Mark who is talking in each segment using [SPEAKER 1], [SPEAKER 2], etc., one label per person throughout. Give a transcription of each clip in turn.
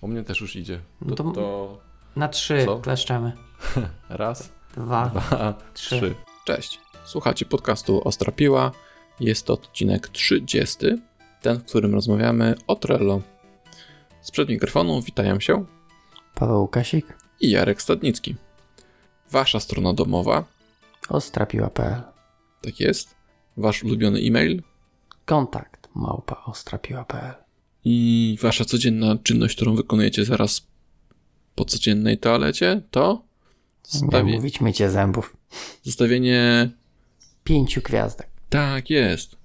[SPEAKER 1] U mnie też już idzie.
[SPEAKER 2] No
[SPEAKER 1] To,
[SPEAKER 2] to-
[SPEAKER 1] to
[SPEAKER 2] Na trzy
[SPEAKER 1] Co?
[SPEAKER 2] kleszczemy.
[SPEAKER 1] raz,
[SPEAKER 2] Dwa,
[SPEAKER 1] dwa,
[SPEAKER 2] trzy.
[SPEAKER 1] trzy. Cześć. Słuchacie podcastu Ostra Piła. Jest to odcinek 30, ten, w którym rozmawiamy o Trello. Sprzed mikrofonu witają się
[SPEAKER 2] Paweł Łukasik,
[SPEAKER 1] i Jarek Stadnicki. Wasza strona domowa,
[SPEAKER 2] ostrapiła.pl
[SPEAKER 1] tak jest. Wasz ulubiony e-mail
[SPEAKER 2] Kontakt małpa ostrapiła.pl
[SPEAKER 1] i wasza codzienna czynność, którą wykonujecie zaraz po codziennej toalecie, to zostawi-
[SPEAKER 2] mówić mycie zębów.
[SPEAKER 1] zostawienie.
[SPEAKER 2] Pięciu gwiazdek
[SPEAKER 1] Tak jest.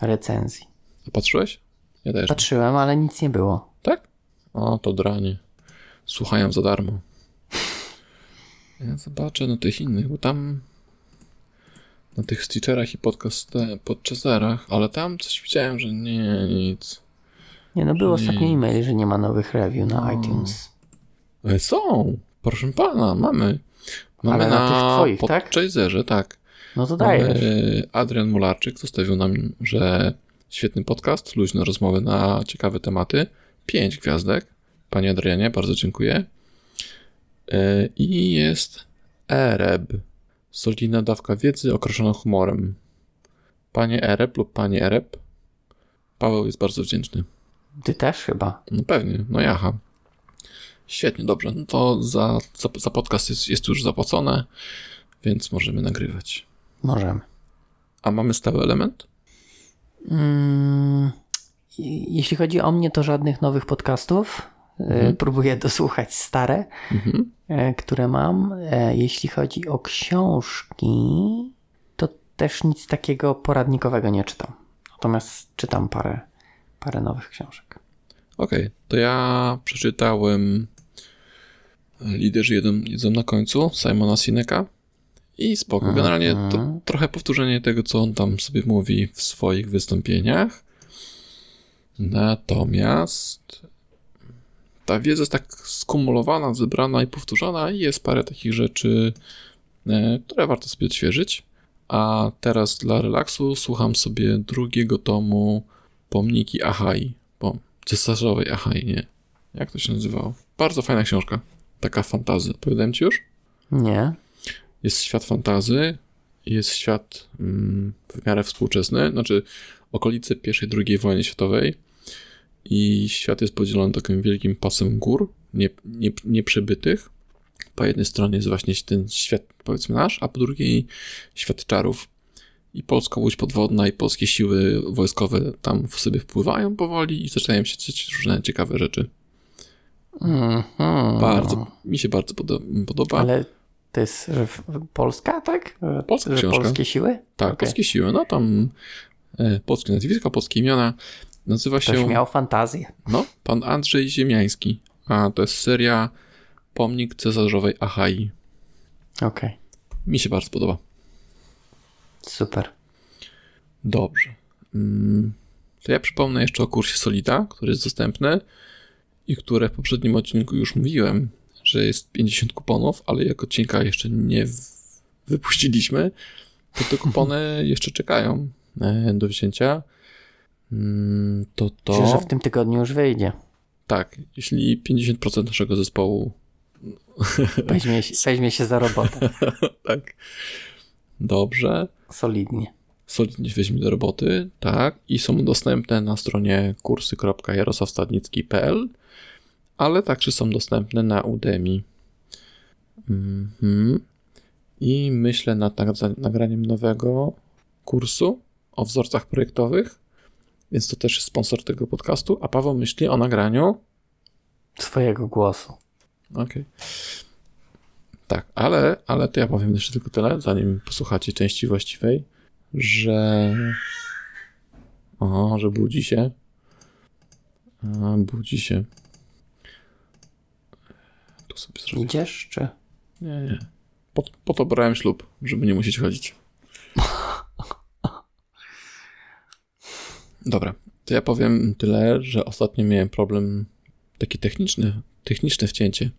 [SPEAKER 2] recenzji.
[SPEAKER 1] A patrzyłeś? Ja też.
[SPEAKER 2] Patrzyłem, ale nic nie było.
[SPEAKER 1] Tak? O, to dranie. Słuchają za darmo. Ja zobaczę na tych innych, bo tam na tych Stitcherach i podcast, ale tam coś widziałem, że nie, nic.
[SPEAKER 2] Nie no, był
[SPEAKER 1] Nie.
[SPEAKER 2] ostatni e-mail, że nie ma nowych review na
[SPEAKER 1] No.
[SPEAKER 2] iTunes.
[SPEAKER 1] Ale są! Proszę pana, mamy. Mamy
[SPEAKER 2] Ale na tych twoich, tak?
[SPEAKER 1] Podchaserze, tak.
[SPEAKER 2] No to dajesz.
[SPEAKER 1] Mamy Adrian Mularczyk zostawił nam, że świetny podcast, luźne rozmowy na ciekawe tematy. Pięć gwiazdek. Panie Adrianie, bardzo dziękuję. Yy, I jest Ereb. Solidna dawka wiedzy określona humorem. Panie Ereb lub Panie Ereb. Paweł jest bardzo wdzięczny.
[SPEAKER 2] Ty też chyba.
[SPEAKER 1] No pewnie, no jaha. Świetnie, dobrze. No to za, za, za podcast jest, jest już zapłacone, więc możemy nagrywać.
[SPEAKER 2] Możemy.
[SPEAKER 1] A mamy stały element?
[SPEAKER 2] Mm, jeśli chodzi o mnie, to żadnych nowych podcastów. E,
[SPEAKER 1] Mhm.
[SPEAKER 2] Próbuję dosłuchać stare,
[SPEAKER 1] Mhm.
[SPEAKER 2] e, które mam. E, Jeśli chodzi o książki, to też nic takiego poradnikowego nie czytam. Natomiast czytam parę, parę nowych książek.
[SPEAKER 1] Okej, to ja przeczytałem Liderzy jedzą, jedzą na końcu Simona Sineka i spoko.
[SPEAKER 2] Mhm.
[SPEAKER 1] Generalnie to trochę powtórzenie tego, co on tam sobie mówi w swoich wystąpieniach. Natomiast ta wiedza jest tak skumulowana, zebrana i powtórzona i jest parę takich rzeczy, e, które warto sobie odświeżyć. A teraz dla relaksu słucham sobie drugiego tomu Pomniki Ahai. Pom cesarzowej Ahai, nie. Jak to się nazywało? Bardzo fajna książka. Taka fantazy. Opowiadałem ci już?
[SPEAKER 2] Nie.
[SPEAKER 1] Jest świat fantazy, jest świat mm, w miarę współczesny, znaczy okolice I II wojny światowej i świat jest podzielony takim wielkim pasem gór, nie, nie, nieprzebytych. Po jednej stronie jest właśnie ten świat, powiedzmy nasz, a po drugiej świat czarów. I polska łódź podwodna i polskie siły wojskowe tam w sobie wpływają powoli i zaczynają się dziać różne ciekawe rzeczy.
[SPEAKER 2] Mhm.
[SPEAKER 1] Bardzo, mi się bardzo podo- podoba.
[SPEAKER 2] Ale to jest Polska, tak?
[SPEAKER 1] Polska
[SPEAKER 2] że
[SPEAKER 1] książka.
[SPEAKER 2] polskie siły?
[SPEAKER 1] Tak,
[SPEAKER 2] Okej.
[SPEAKER 1] polskie siły, no tam e, polskie nazwiska, polskie imiona. Nazywa
[SPEAKER 2] Ktoś
[SPEAKER 1] się,
[SPEAKER 2] miał fantazję.
[SPEAKER 1] no, pan Andrzej Ziemiański, a to jest seria Pomnik Cesarzowej Achai.
[SPEAKER 2] Okej,
[SPEAKER 1] Mi się bardzo podoba.
[SPEAKER 2] Super.
[SPEAKER 1] Dobrze. Mm, To ja przypomnę jeszcze o kursie Solida, który jest dostępny i które w poprzednim odcinku już mówiłem, że jest 50 kuponów, ale jak odcinka jeszcze nie wypuściliśmy, to te kupony jeszcze czekają e, do wzięcia. Mm, To to...
[SPEAKER 2] Myślę, że w tym tygodniu już wyjdzie.
[SPEAKER 1] Tak, jeśli 50% naszego zespołu.
[SPEAKER 2] Weźmie, weźmie się za robotę.
[SPEAKER 1] tak. Dobrze.
[SPEAKER 2] Solidnie.
[SPEAKER 1] Solidnie weźmie do roboty, tak. I są dostępne na stronie kursy.jarosławstadnicki.pl, ale także są dostępne na Udemy. Mhm. I myślę nad nagra- nagraniem nowego kursu o wzorcach projektowych, więc to też jest sponsor tego podcastu, a Paweł myśli o nagraniu
[SPEAKER 2] Swojego głosu.
[SPEAKER 1] Okej. Tak, ale, ale to ja powiem jeszcze tylko tyle, zanim posłuchacie części właściwej, że. O, że budzi się. A, budzi się. Tu sobie zrobię.
[SPEAKER 2] Idziesz, czy?
[SPEAKER 1] Nie, nie. Po, po to brałem ślub, żeby nie musieć chodzić. Dobra, to ja powiem tyle, że ostatnio miałem problem taki techniczny, techniczne wcięcie.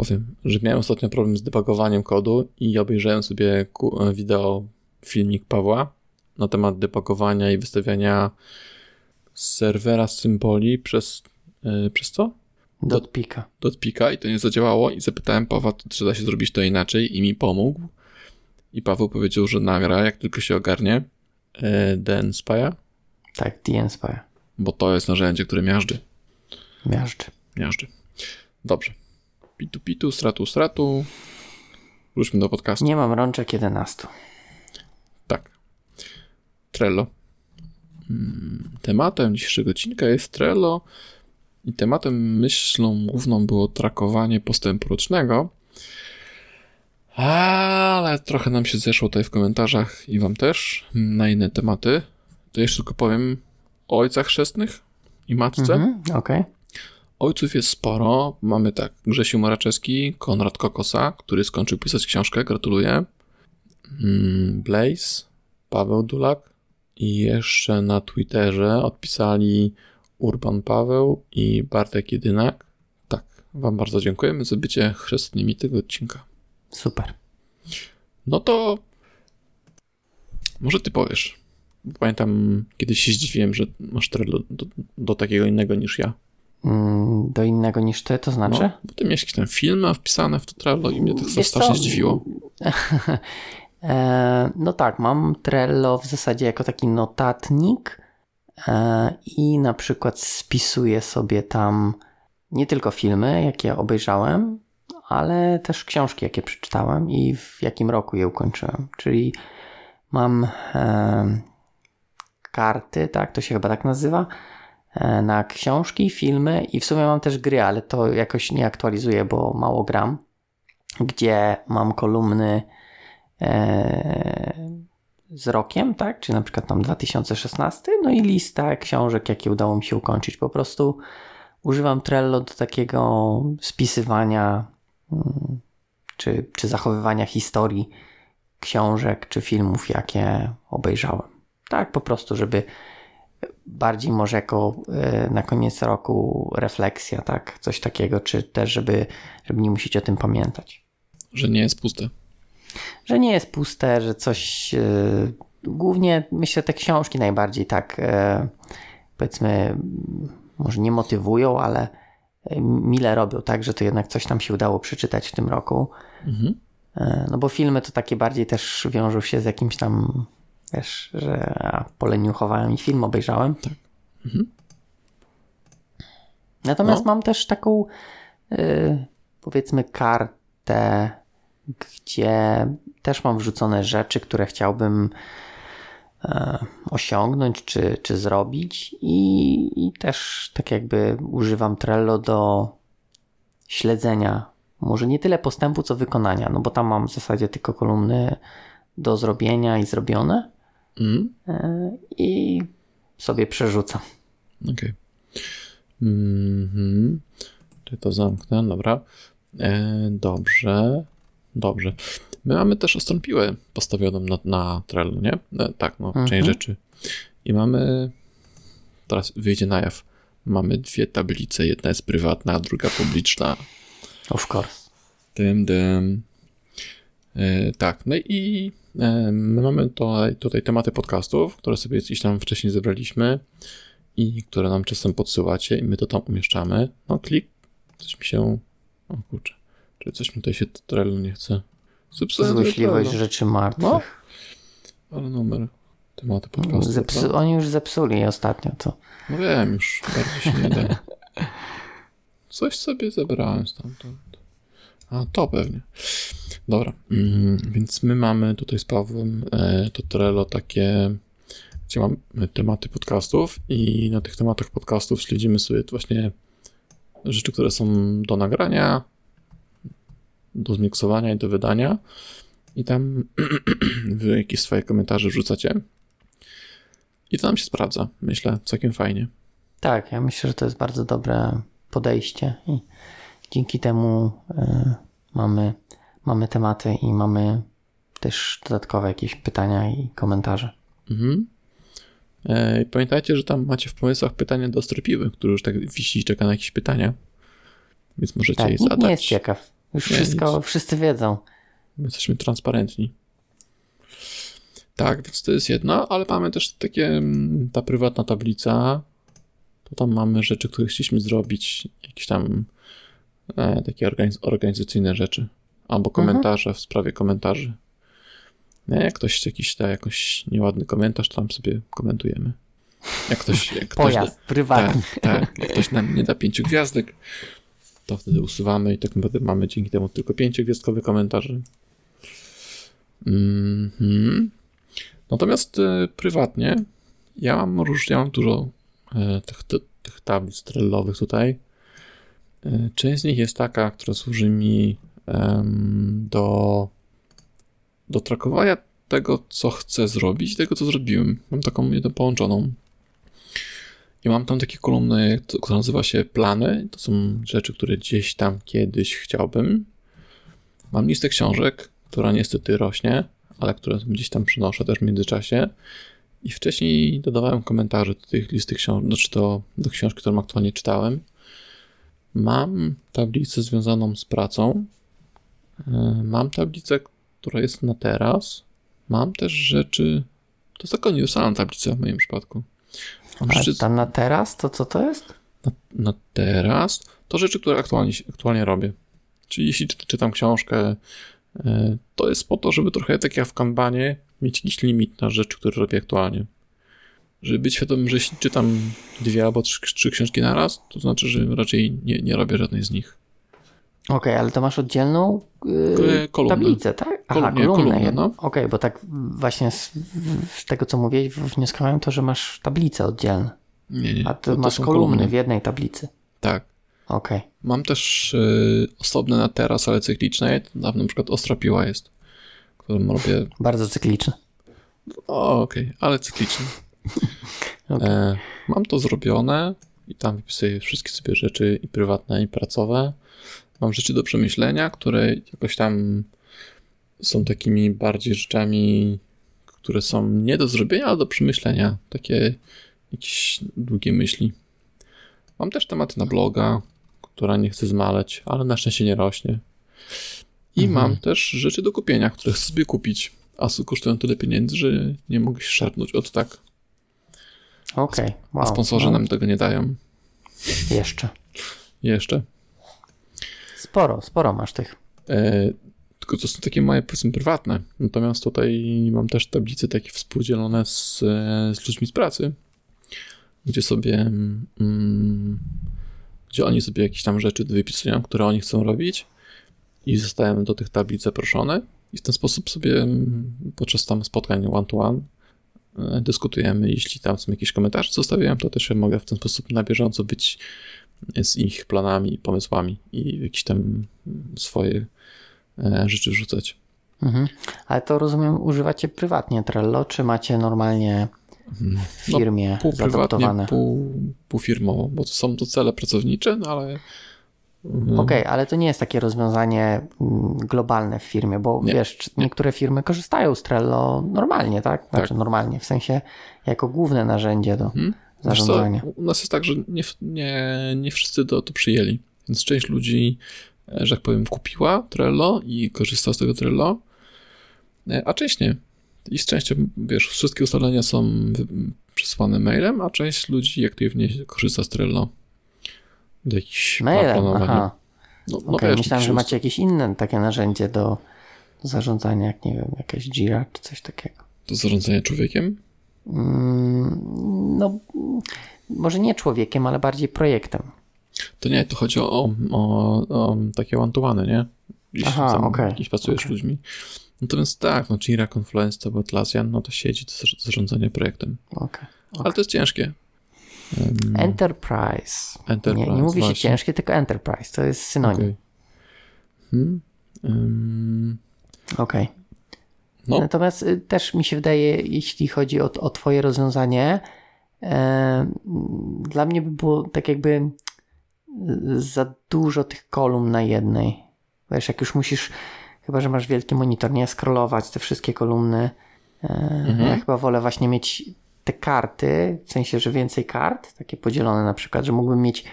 [SPEAKER 1] Powiem, że miałem ostatnio problem z debugowaniem kodu i obejrzałem sobie ku- wideo, filmik Pawła na temat debugowania i wystawiania serwera symboli przez, yy, przez co?
[SPEAKER 2] Dotpika.
[SPEAKER 1] Dotpika i to nie zadziałało i zapytałem Pawła, czy da się zrobić to inaczej i mi pomógł. I Paweł powiedział, że nagra, jak tylko się ogarnie, e, Spire,
[SPEAKER 2] Tak, The
[SPEAKER 1] bo to jest narzędzie, które miażdży.
[SPEAKER 2] Miażdży.
[SPEAKER 1] Miażdży. Dobrze. Pitu, pitu, stratu, stratu. Wróćmy do podcastu.
[SPEAKER 2] Nie mam rączek 11.
[SPEAKER 1] Tak. Trello. Mm, Tematem dzisiejszego odcinka jest Trello i tematem, myślą główną było trakowanie postępu rocznego. Ale trochę nam się zeszło tutaj w komentarzach i wam też na inne tematy. To jeszcze tylko powiem o ojcach chrzestnych i matce.
[SPEAKER 2] Mhm, Okej.
[SPEAKER 1] Ojców jest sporo. Mamy tak, Grzesiu Maraczewski, Konrad Kokosa, który skończył pisać książkę, gratuluję. Mm, Blaze, Paweł Dulak i jeszcze na Twitterze odpisali Urban Paweł i Bartek Jedynak. Tak, wam bardzo dziękujemy za bycie chrzestnymi tego odcinka.
[SPEAKER 2] Super.
[SPEAKER 1] No to może ty powiesz. Pamiętam, kiedyś się zdziwiłem, że masz Trello do, do takiego innego niż ja.
[SPEAKER 2] Mm, Do innego niż ty, to znaczy?
[SPEAKER 1] No, bo ty miałeś jakieś tam filmy wpisane w to Trello i mnie to
[SPEAKER 2] Wiesz
[SPEAKER 1] strasznie
[SPEAKER 2] co?
[SPEAKER 1] zdziwiło.
[SPEAKER 2] E, no tak, mam Trello w zasadzie jako taki notatnik e, i na przykład spisuję sobie tam nie tylko filmy, jakie obejrzałem, ale też książki, jakie przeczytałem i w jakim roku je ukończyłem. Czyli mam e, karty, tak, to się chyba tak nazywa, na książki, filmy i w sumie mam też gry, ale to jakoś nie aktualizuję, bo mało gram, gdzie mam kolumny e, z rokiem, tak? Czy na przykład tam 2016, no i lista książek, jakie udało mi się ukończyć. Po prostu używam Trello do takiego spisywania mm, czy, czy zachowywania historii książek czy filmów, jakie obejrzałem. Tak, po prostu, żeby bardziej może jako e, na koniec roku refleksja, tak? Coś takiego, czy też, żeby, żeby nie musieć o tym pamiętać
[SPEAKER 1] Że nie jest puste.
[SPEAKER 2] że nie jest puste, że coś. e, głównie myślę, te książki najbardziej tak, e, powiedzmy, może nie motywują, ale mile robią, tak, że to jednak coś tam się udało przeczytać w tym roku.
[SPEAKER 1] Mhm.
[SPEAKER 2] No bo filmy to takie bardziej też wiążą się z jakimś tam, wiesz, że a, poleniuchowałem i film obejrzałem.
[SPEAKER 1] Mhm.
[SPEAKER 2] Natomiast
[SPEAKER 1] No.
[SPEAKER 2] mam też taką, y, powiedzmy, kartę, gdzie też mam wrzucone rzeczy, które chciałbym e, osiągnąć czy, czy zrobić, i, i też tak jakby używam Trello do śledzenia, może nie tyle postępu, co wykonania, no bo tam mam w zasadzie tylko kolumny do zrobienia i zrobione
[SPEAKER 1] Mhm.
[SPEAKER 2] e, i sobie przerzucam.
[SPEAKER 1] Okej. Mhm. Czy to zamknę? Dobra. E, dobrze. Dobrze. My mamy też ostrą piłę postawioną na, na Trello, nie? E, tak, no,
[SPEAKER 2] Mhm.
[SPEAKER 1] część rzeczy. I mamy, teraz wyjdzie na jaw, mamy dwie tablice, jedna jest prywatna, a druga publiczna.
[SPEAKER 2] Of course.
[SPEAKER 1] Tym, tym. E, tak, no i e, my mamy tutaj, tutaj tematy podcastów, które sobie gdzieś tam wcześniej zebraliśmy i które nam czasem podsyłacie i my to tam umieszczamy. No klik, coś mi się... O kurczę, czy coś mi tutaj się Trello nie chce... Zepsułem
[SPEAKER 2] Złośliwość rzeczy martwych.
[SPEAKER 1] No, ale numer tematy podcastu.
[SPEAKER 2] Zepsu- oni już zepsuli ostatnio to.
[SPEAKER 1] No wiem, już bardzo się nie da. Coś sobie zebrałem stamtąd. A, to pewnie. Dobra, mm, więc my mamy tutaj z Pawłem e, to Trello takie, gdzie mamy tematy podcastów i na tych tematach podcastów śledzimy sobie właśnie rzeczy, które są do nagrania, do zmiksowania i do wydania. I tam wy jakieś swoje komentarze wrzucacie. I to nam się sprawdza, myślę, całkiem fajnie.
[SPEAKER 2] Tak, ja myślę, że to jest bardzo dobre podejście i dzięki temu y, mamy, mamy tematy i mamy też dodatkowe jakieś pytania i komentarze.
[SPEAKER 1] Mhm. E, pamiętajcie, że tam macie w pomysłach pytanie do Stropiły, który już tak wisi i czeka na jakieś pytania. Więc możecie
[SPEAKER 2] Tak,
[SPEAKER 1] je zadać.
[SPEAKER 2] nie jest ciekaw. Już
[SPEAKER 1] Nie,
[SPEAKER 2] wszystko,
[SPEAKER 1] nic.
[SPEAKER 2] wszyscy wiedzą.
[SPEAKER 1] My jesteśmy transparentni. Tak, więc to jest jedno, ale mamy też takie, mm, ta prywatna tablica, to tam mamy rzeczy, które chcieliśmy zrobić, jakieś tam e, takie organiz organizacyjne rzeczy, albo komentarze w sprawie komentarzy. Nie, jak ktoś jakiś da jakoś nieładny komentarz, to tam sobie komentujemy. Jak ktoś, jak ktoś
[SPEAKER 2] Pojazd prywatny.
[SPEAKER 1] tak, tak. Jak ktoś nam nie da pięciu gwiazdek, to wtedy usuwamy i tak naprawdę mamy dzięki temu tylko pięciogwiazdkowe komentarze. Mhm. Natomiast e, prywatnie ja mam, róż, ja mam dużo e, tych, tych, tych tablic trellowych tutaj. E, część z nich jest taka, która służy mi do, do trakowania tego, co chcę zrobić, tego, co zrobiłem. Mam taką jedną połączoną. I mam tam takie kolumny, która nazywa się plany. To są rzeczy, które gdzieś tam kiedyś chciałbym. Mam listę książek, która niestety rośnie, ale które gdzieś tam przynoszę też w międzyczasie. I wcześniej dodawałem komentarze do tych listy książek, znaczy do, do książki, którą aktualnie czytałem. Mam tablicę związaną z pracą. E, mam tablicę, która jest na teraz. Mam też rzeczy. To jest taka uniwersalna tablica w moim przypadku. Mam
[SPEAKER 2] A
[SPEAKER 1] rzeczy
[SPEAKER 2] ta na teraz, to co to jest?
[SPEAKER 1] na, na teraz. To rzeczy, które aktualnie, aktualnie robię. Czyli jeśli czy, czytam książkę, e, to jest po to, żeby trochę tak jak w kanbanie mieć jakiś limit na rzeczy, które robię aktualnie. Żeby być świadomym, że jeśli czytam dwie albo trzy, trzy książki na raz, to znaczy, że raczej nie, nie robię żadnej z nich.
[SPEAKER 2] Okej, ale to masz oddzielną yy,
[SPEAKER 1] kolumny.
[SPEAKER 2] tablicę, tak? Aha,
[SPEAKER 1] Kolumny,
[SPEAKER 2] kolumnę.
[SPEAKER 1] kolumny,
[SPEAKER 2] jedną.
[SPEAKER 1] no.
[SPEAKER 2] Okej, bo tak właśnie z, z tego, co mówiłeś, wnioskowałem to, że masz tablice oddzielne.
[SPEAKER 1] Nie, nie.
[SPEAKER 2] A ty masz
[SPEAKER 1] są
[SPEAKER 2] kolumny w jednej tablicy.
[SPEAKER 1] Tak.
[SPEAKER 2] Okej.
[SPEAKER 1] Mam też y, osobne na teraz, ale cykliczne. Tam na przykład ostra piła jest, którą robię.
[SPEAKER 2] Bardzo cykliczne.
[SPEAKER 1] Okej, ale cykliczne. E, mam to zrobione i tam wypisuję wszystkie sobie rzeczy i prywatne, i pracowe. Mam rzeczy do przemyślenia, które jakoś tam są takimi bardziej rzeczami, które są nie do zrobienia, ale do przemyślenia. Takie jakieś długie myśli. Mam też tematy na bloga, która nie chcę zmaleć, ale na szczęście nie rośnie. I
[SPEAKER 2] Mhm.
[SPEAKER 1] mam też rzeczy do kupienia, które chcę sobie kupić, a kosztują tyle pieniędzy, że nie mogę się szarpnąć od tak.
[SPEAKER 2] Okej,
[SPEAKER 1] A
[SPEAKER 2] wow.
[SPEAKER 1] sponsorzy
[SPEAKER 2] no,
[SPEAKER 1] nam tego nie dają.
[SPEAKER 2] Jeszcze.
[SPEAKER 1] Jeszcze.
[SPEAKER 2] Sporo, sporo masz tych.
[SPEAKER 1] E, tylko to są takie moje, powiedzmy, prywatne. Natomiast tutaj mam też tablice takie współdzielone z, e, z ludźmi z pracy, gdzie sobie, mm, gdzie oni sobie jakieś tam rzeczy wypisują, które oni chcą robić i zostałem do tych tablic zaproszony i w ten sposób sobie mm, podczas tam spotkań one-to-one e, dyskutujemy. Jeśli tam są jakieś komentarze, zostawiam, to też mogę w ten sposób na bieżąco być z ich planami i pomysłami i jakieś tam swoje e, rzeczy wrzucać.
[SPEAKER 2] Mhm. Ale to rozumiem, używacie prywatnie Trello, czy macie normalnie w
[SPEAKER 1] No,
[SPEAKER 2] firmie
[SPEAKER 1] Pół prywatnie, pół, pół firmowo, bo to są to cele pracownicze, no ale mm,
[SPEAKER 2] Okej, ale to nie jest takie rozwiązanie mm, globalne w firmie, bo
[SPEAKER 1] Nie,
[SPEAKER 2] wiesz, czy- niektóre firmy korzystają z Trello normalnie, tak? Znaczy normalnie, w sensie jako główne narzędzie do
[SPEAKER 1] Mhm. Wiesz co,
[SPEAKER 2] zarządzania.
[SPEAKER 1] u nas jest tak, że nie, nie, nie wszyscy to, to przyjęli, więc część ludzi, e, że tak powiem, kupiła Trello i korzysta z tego Trello, e, a część nie. I z częścią, wiesz, wszystkie ustalenia są przesłane mailem, a część ludzi aktywnie korzysta z Trello. Do jakichś
[SPEAKER 2] Mailem, aha.
[SPEAKER 1] No, no
[SPEAKER 2] Okej,
[SPEAKER 1] wiesz,
[SPEAKER 2] myślałem, że macie jakieś inne takie narzędzie do, zarządzania, jak nie wiem, jakaś Jira czy coś takiego.
[SPEAKER 1] Do zarządzania człowiekiem?
[SPEAKER 2] Mm, No, może nie człowiekiem, ale bardziej projektem.
[SPEAKER 1] To nie, to chodzi o, o, o, takie one nie? Jeśli
[SPEAKER 2] Aha,
[SPEAKER 1] tam
[SPEAKER 2] okej,
[SPEAKER 1] Jeśli pracujesz z ludźmi. Natomiast tak, no Jira, Confluence, to Atlassian, no to siedzi do zar- zarządzania projektem.
[SPEAKER 2] Okej.
[SPEAKER 1] Ale to jest ciężkie. Em,
[SPEAKER 2] Enterprise.
[SPEAKER 1] Enterprise,
[SPEAKER 2] Nie, nie mówi się
[SPEAKER 1] właśnie.
[SPEAKER 2] ciężkie, tylko enterprise. To jest synonim.
[SPEAKER 1] okej. Hmm? Em,
[SPEAKER 2] Okej.
[SPEAKER 1] No.
[SPEAKER 2] Natomiast y, też mi się wydaje, jeśli chodzi o, o Twoje rozwiązanie, e, dla mnie by było tak jakby y, za dużo tych kolumn na jednej. Wiesz, jak już musisz, chyba że masz wielki monitor, nie scrollować te wszystkie kolumny. E, Ja chyba wolę właśnie mieć te karty, w sensie, że więcej kart, takie podzielone na przykład, że mógłbym mieć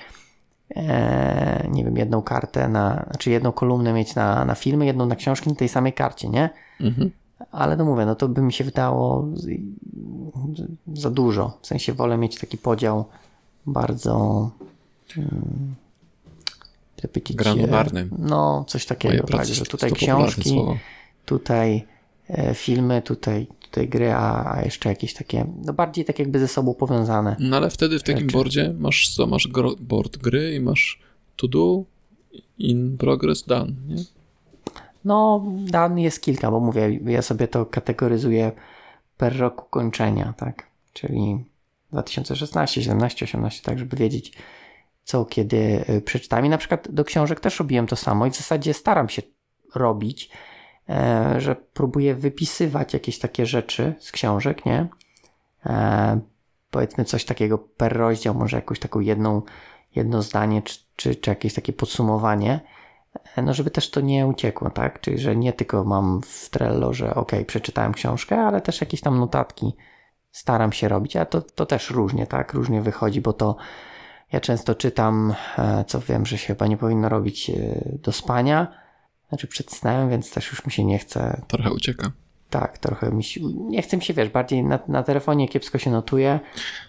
[SPEAKER 2] e, nie wiem, jedną kartę na, znaczy jedną kolumnę mieć na, na filmy, jedną na książki na tej samej karcie, nie?
[SPEAKER 1] mhm.
[SPEAKER 2] Ale no mówię, no to by mi się wydało za dużo. W sensie wolę mieć taki podział bardzo hmm,
[SPEAKER 1] granularny.
[SPEAKER 2] No, coś takiego, tak, że tutaj książki, tutaj e, filmy, tutaj, tutaj gry, a, a, jeszcze jakieś takie, no bardziej tak jakby ze sobą powiązane.
[SPEAKER 1] No ale wtedy w takim rzeczy. boardzie masz co, masz board gry i masz to do, in progress, done, nie?
[SPEAKER 2] No, dan jest kilka, bo mówię, ja sobie to kategoryzuję per roku kończenia, tak? Czyli 2016, 17, 18, tak, żeby wiedzieć, co kiedy y, przeczytałem. I na przykład do książek też robiłem to samo i w zasadzie staram się robić, e, że próbuję wypisywać jakieś takie rzeczy z książek, nie? E, powiedzmy coś takiego per rozdział, może jakąś taką jedną, jedno zdanie, czy, czy, czy jakieś takie podsumowanie no żeby też to nie uciekło, tak? Czyli, że nie tylko mam w Trello, że ok, przeczytałem książkę, ale też jakieś tam notatki staram się robić, a to, to też różnie, tak? Różnie wychodzi, bo to ja często czytam, e, co wiem, że się chyba nie powinno robić e, do spania, znaczy przed snem, więc też już mi się nie chce.
[SPEAKER 1] Trochę ucieka.
[SPEAKER 2] Tak, trochę mi się, nie chcę mi się, wiesz, bardziej na, na telefonie kiepsko się notuje,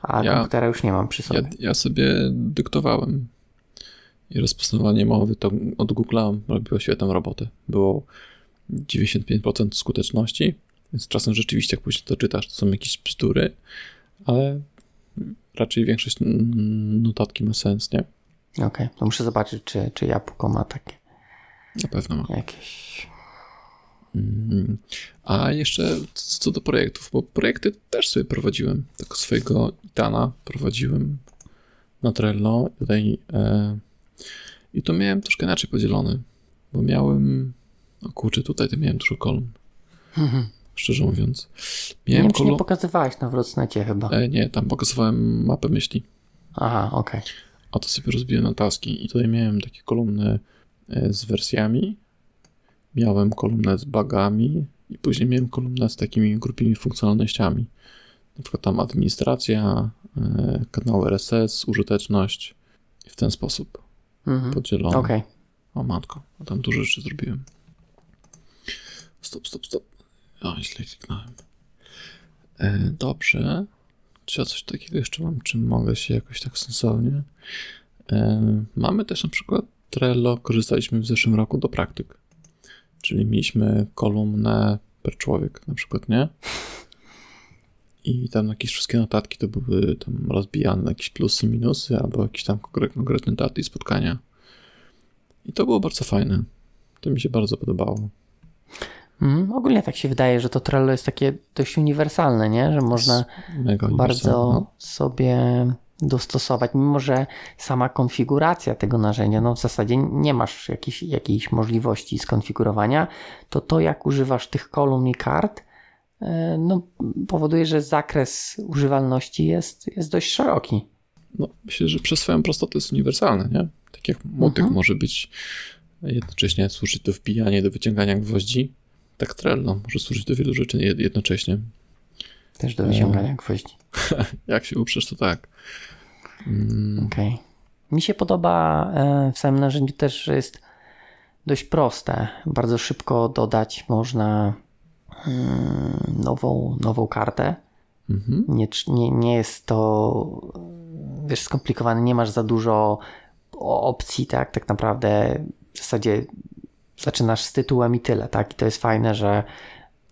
[SPEAKER 2] a ja, komputera już nie mam przy sobie.
[SPEAKER 1] Ja, ja sobie dyktowałem i rozpoznawanie mowy to od Google'a robiło świetną robotę. Było 95% skuteczności, więc czasem rzeczywiście jak później to czytasz, to są jakieś bzdury, ale raczej większość notatki ma sens, nie?
[SPEAKER 2] Okej, okay, to muszę zobaczyć, czy, czy Jabłko ma takie.
[SPEAKER 1] Na pewno ma.
[SPEAKER 2] Jakieś.
[SPEAKER 1] Mm. A jeszcze co do projektów, bo projekty też sobie prowadziłem. Tak swojego Itana prowadziłem na Trello. Tutaj e, i to miałem troszkę inaczej podzielony, bo miałem. O kurczę, tutaj to miałem dużo kolumn. Mhm. Szczerze mówiąc.
[SPEAKER 2] Miałem nie, kolum... nie pokazywałeś na Wrocnecie chyba.
[SPEAKER 1] E, nie, tam pokazywałem mapę myśli.
[SPEAKER 2] Aha, okej. Okay.
[SPEAKER 1] A to sobie rozbiłem na taski i tutaj miałem takie kolumny e, z wersjami, miałem kolumnę z bugami i później miałem kolumnę z takimi grupymi funkcjonalnościami. Na przykład tam administracja, e, kanał RSS, użyteczność i w ten sposób mhm. podzielone.
[SPEAKER 2] Okay.
[SPEAKER 1] O matko, tam dużo rzeczy zrobiłem. Stop, stop, stop. O, źle kliknąłem. E, dobrze. Czy ja coś takiego jeszcze mam, czym mogę się jakoś tak sensownie? E, mamy też na przykład Trello, korzystaliśmy w zeszłym roku do praktyk. Czyli mieliśmy kolumnę per człowiek na przykład, nie? I tam jakieś wszystkie notatki to były tam rozbijane na jakieś plusy, minusy, albo jakieś tam konkretne daty i spotkania. I to było bardzo fajne. To mi się bardzo podobało.
[SPEAKER 2] Mm, ogólnie tak się wydaje, że to Trello jest takie dość uniwersalne, nie? Że można bardzo no. sobie dostosować, mimo że sama konfiguracja tego narzędzia, no w zasadzie nie masz jakiejś, jakiejś możliwości skonfigurowania, to to jak używasz tych kolumn i kart, no, powoduje, że zakres używalności jest, jest dość szeroki.
[SPEAKER 1] No, myślę, że przez swoją prostotę jest uniwersalny, nie? Tak jak motyk mhm. może być jednocześnie służyć do wbijania, do wyciągania gwoździ, tak Trello może służyć do wielu rzeczy jednocześnie.
[SPEAKER 2] Też do wyciągania e... gwoździ.
[SPEAKER 1] jak się uprzesz, to tak.
[SPEAKER 2] Mm. Okej. Okay. Mi się podoba e, w samym narzędziu też, że jest dość proste. Bardzo szybko dodać można nową, nową kartę. Mhm. Nie, nie, nie jest to wiesz, skomplikowane, nie masz za dużo opcji, tak, tak naprawdę w zasadzie zaczynasz z tytułem i tyle, tak, i to jest fajne, że,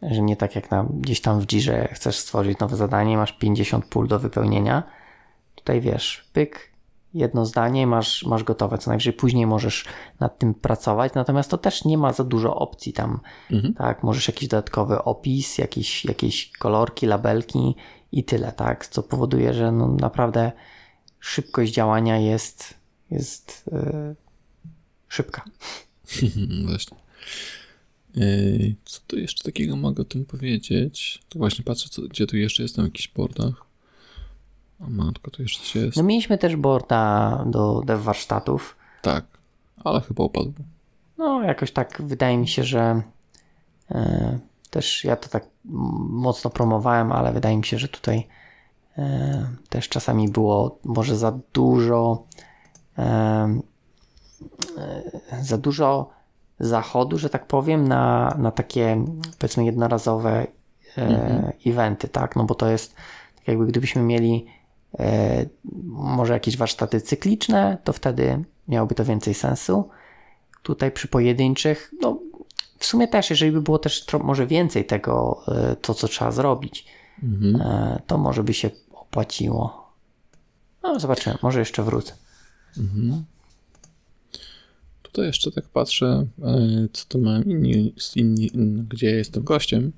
[SPEAKER 2] że nie tak jak na, gdzieś tam w Jirze chcesz stworzyć nowe zadanie, masz 50 pól do wypełnienia, tutaj wiesz, pyk, jedno zdanie, masz, masz gotowe. Co najwyżej później możesz nad tym pracować, natomiast to też nie ma za dużo opcji tam. Mhm. Tak, możesz jakiś dodatkowy opis, jakieś, jakieś kolorki, labelki i tyle, tak? Co powoduje, że no naprawdę szybkość działania jest, jest yy, szybka.
[SPEAKER 1] Właśnie. Co tu jeszcze takiego mogę o tym powiedzieć? To właśnie patrzę, co, gdzie tu jeszcze jestem w jakichś portach. O matko, to jeszcze się jest.
[SPEAKER 2] No mieliśmy też boarda do dev warsztatów.
[SPEAKER 1] Tak, ale chyba upadł.
[SPEAKER 2] No jakoś tak wydaje mi się, że e, też ja to tak mocno promowałem, ale wydaje mi się, że tutaj e, też czasami było może za dużo e, za dużo zachodu, że tak powiem, na, na takie powiedzmy jednorazowe e, mhm. eventy, tak? No bo to jest tak jakby gdybyśmy mieli może jakieś warsztaty cykliczne, to wtedy miałoby to więcej sensu. Tutaj przy pojedynczych, no w sumie też, jeżeli by było też może więcej tego, e, to co trzeba zrobić, mhm. E, to może by się opłaciło. No zobaczymy, może jeszcze wrócę. Mhm.
[SPEAKER 1] Tutaj jeszcze tak patrzę, e, co to mam inni, inni, gdzie jestem gościem.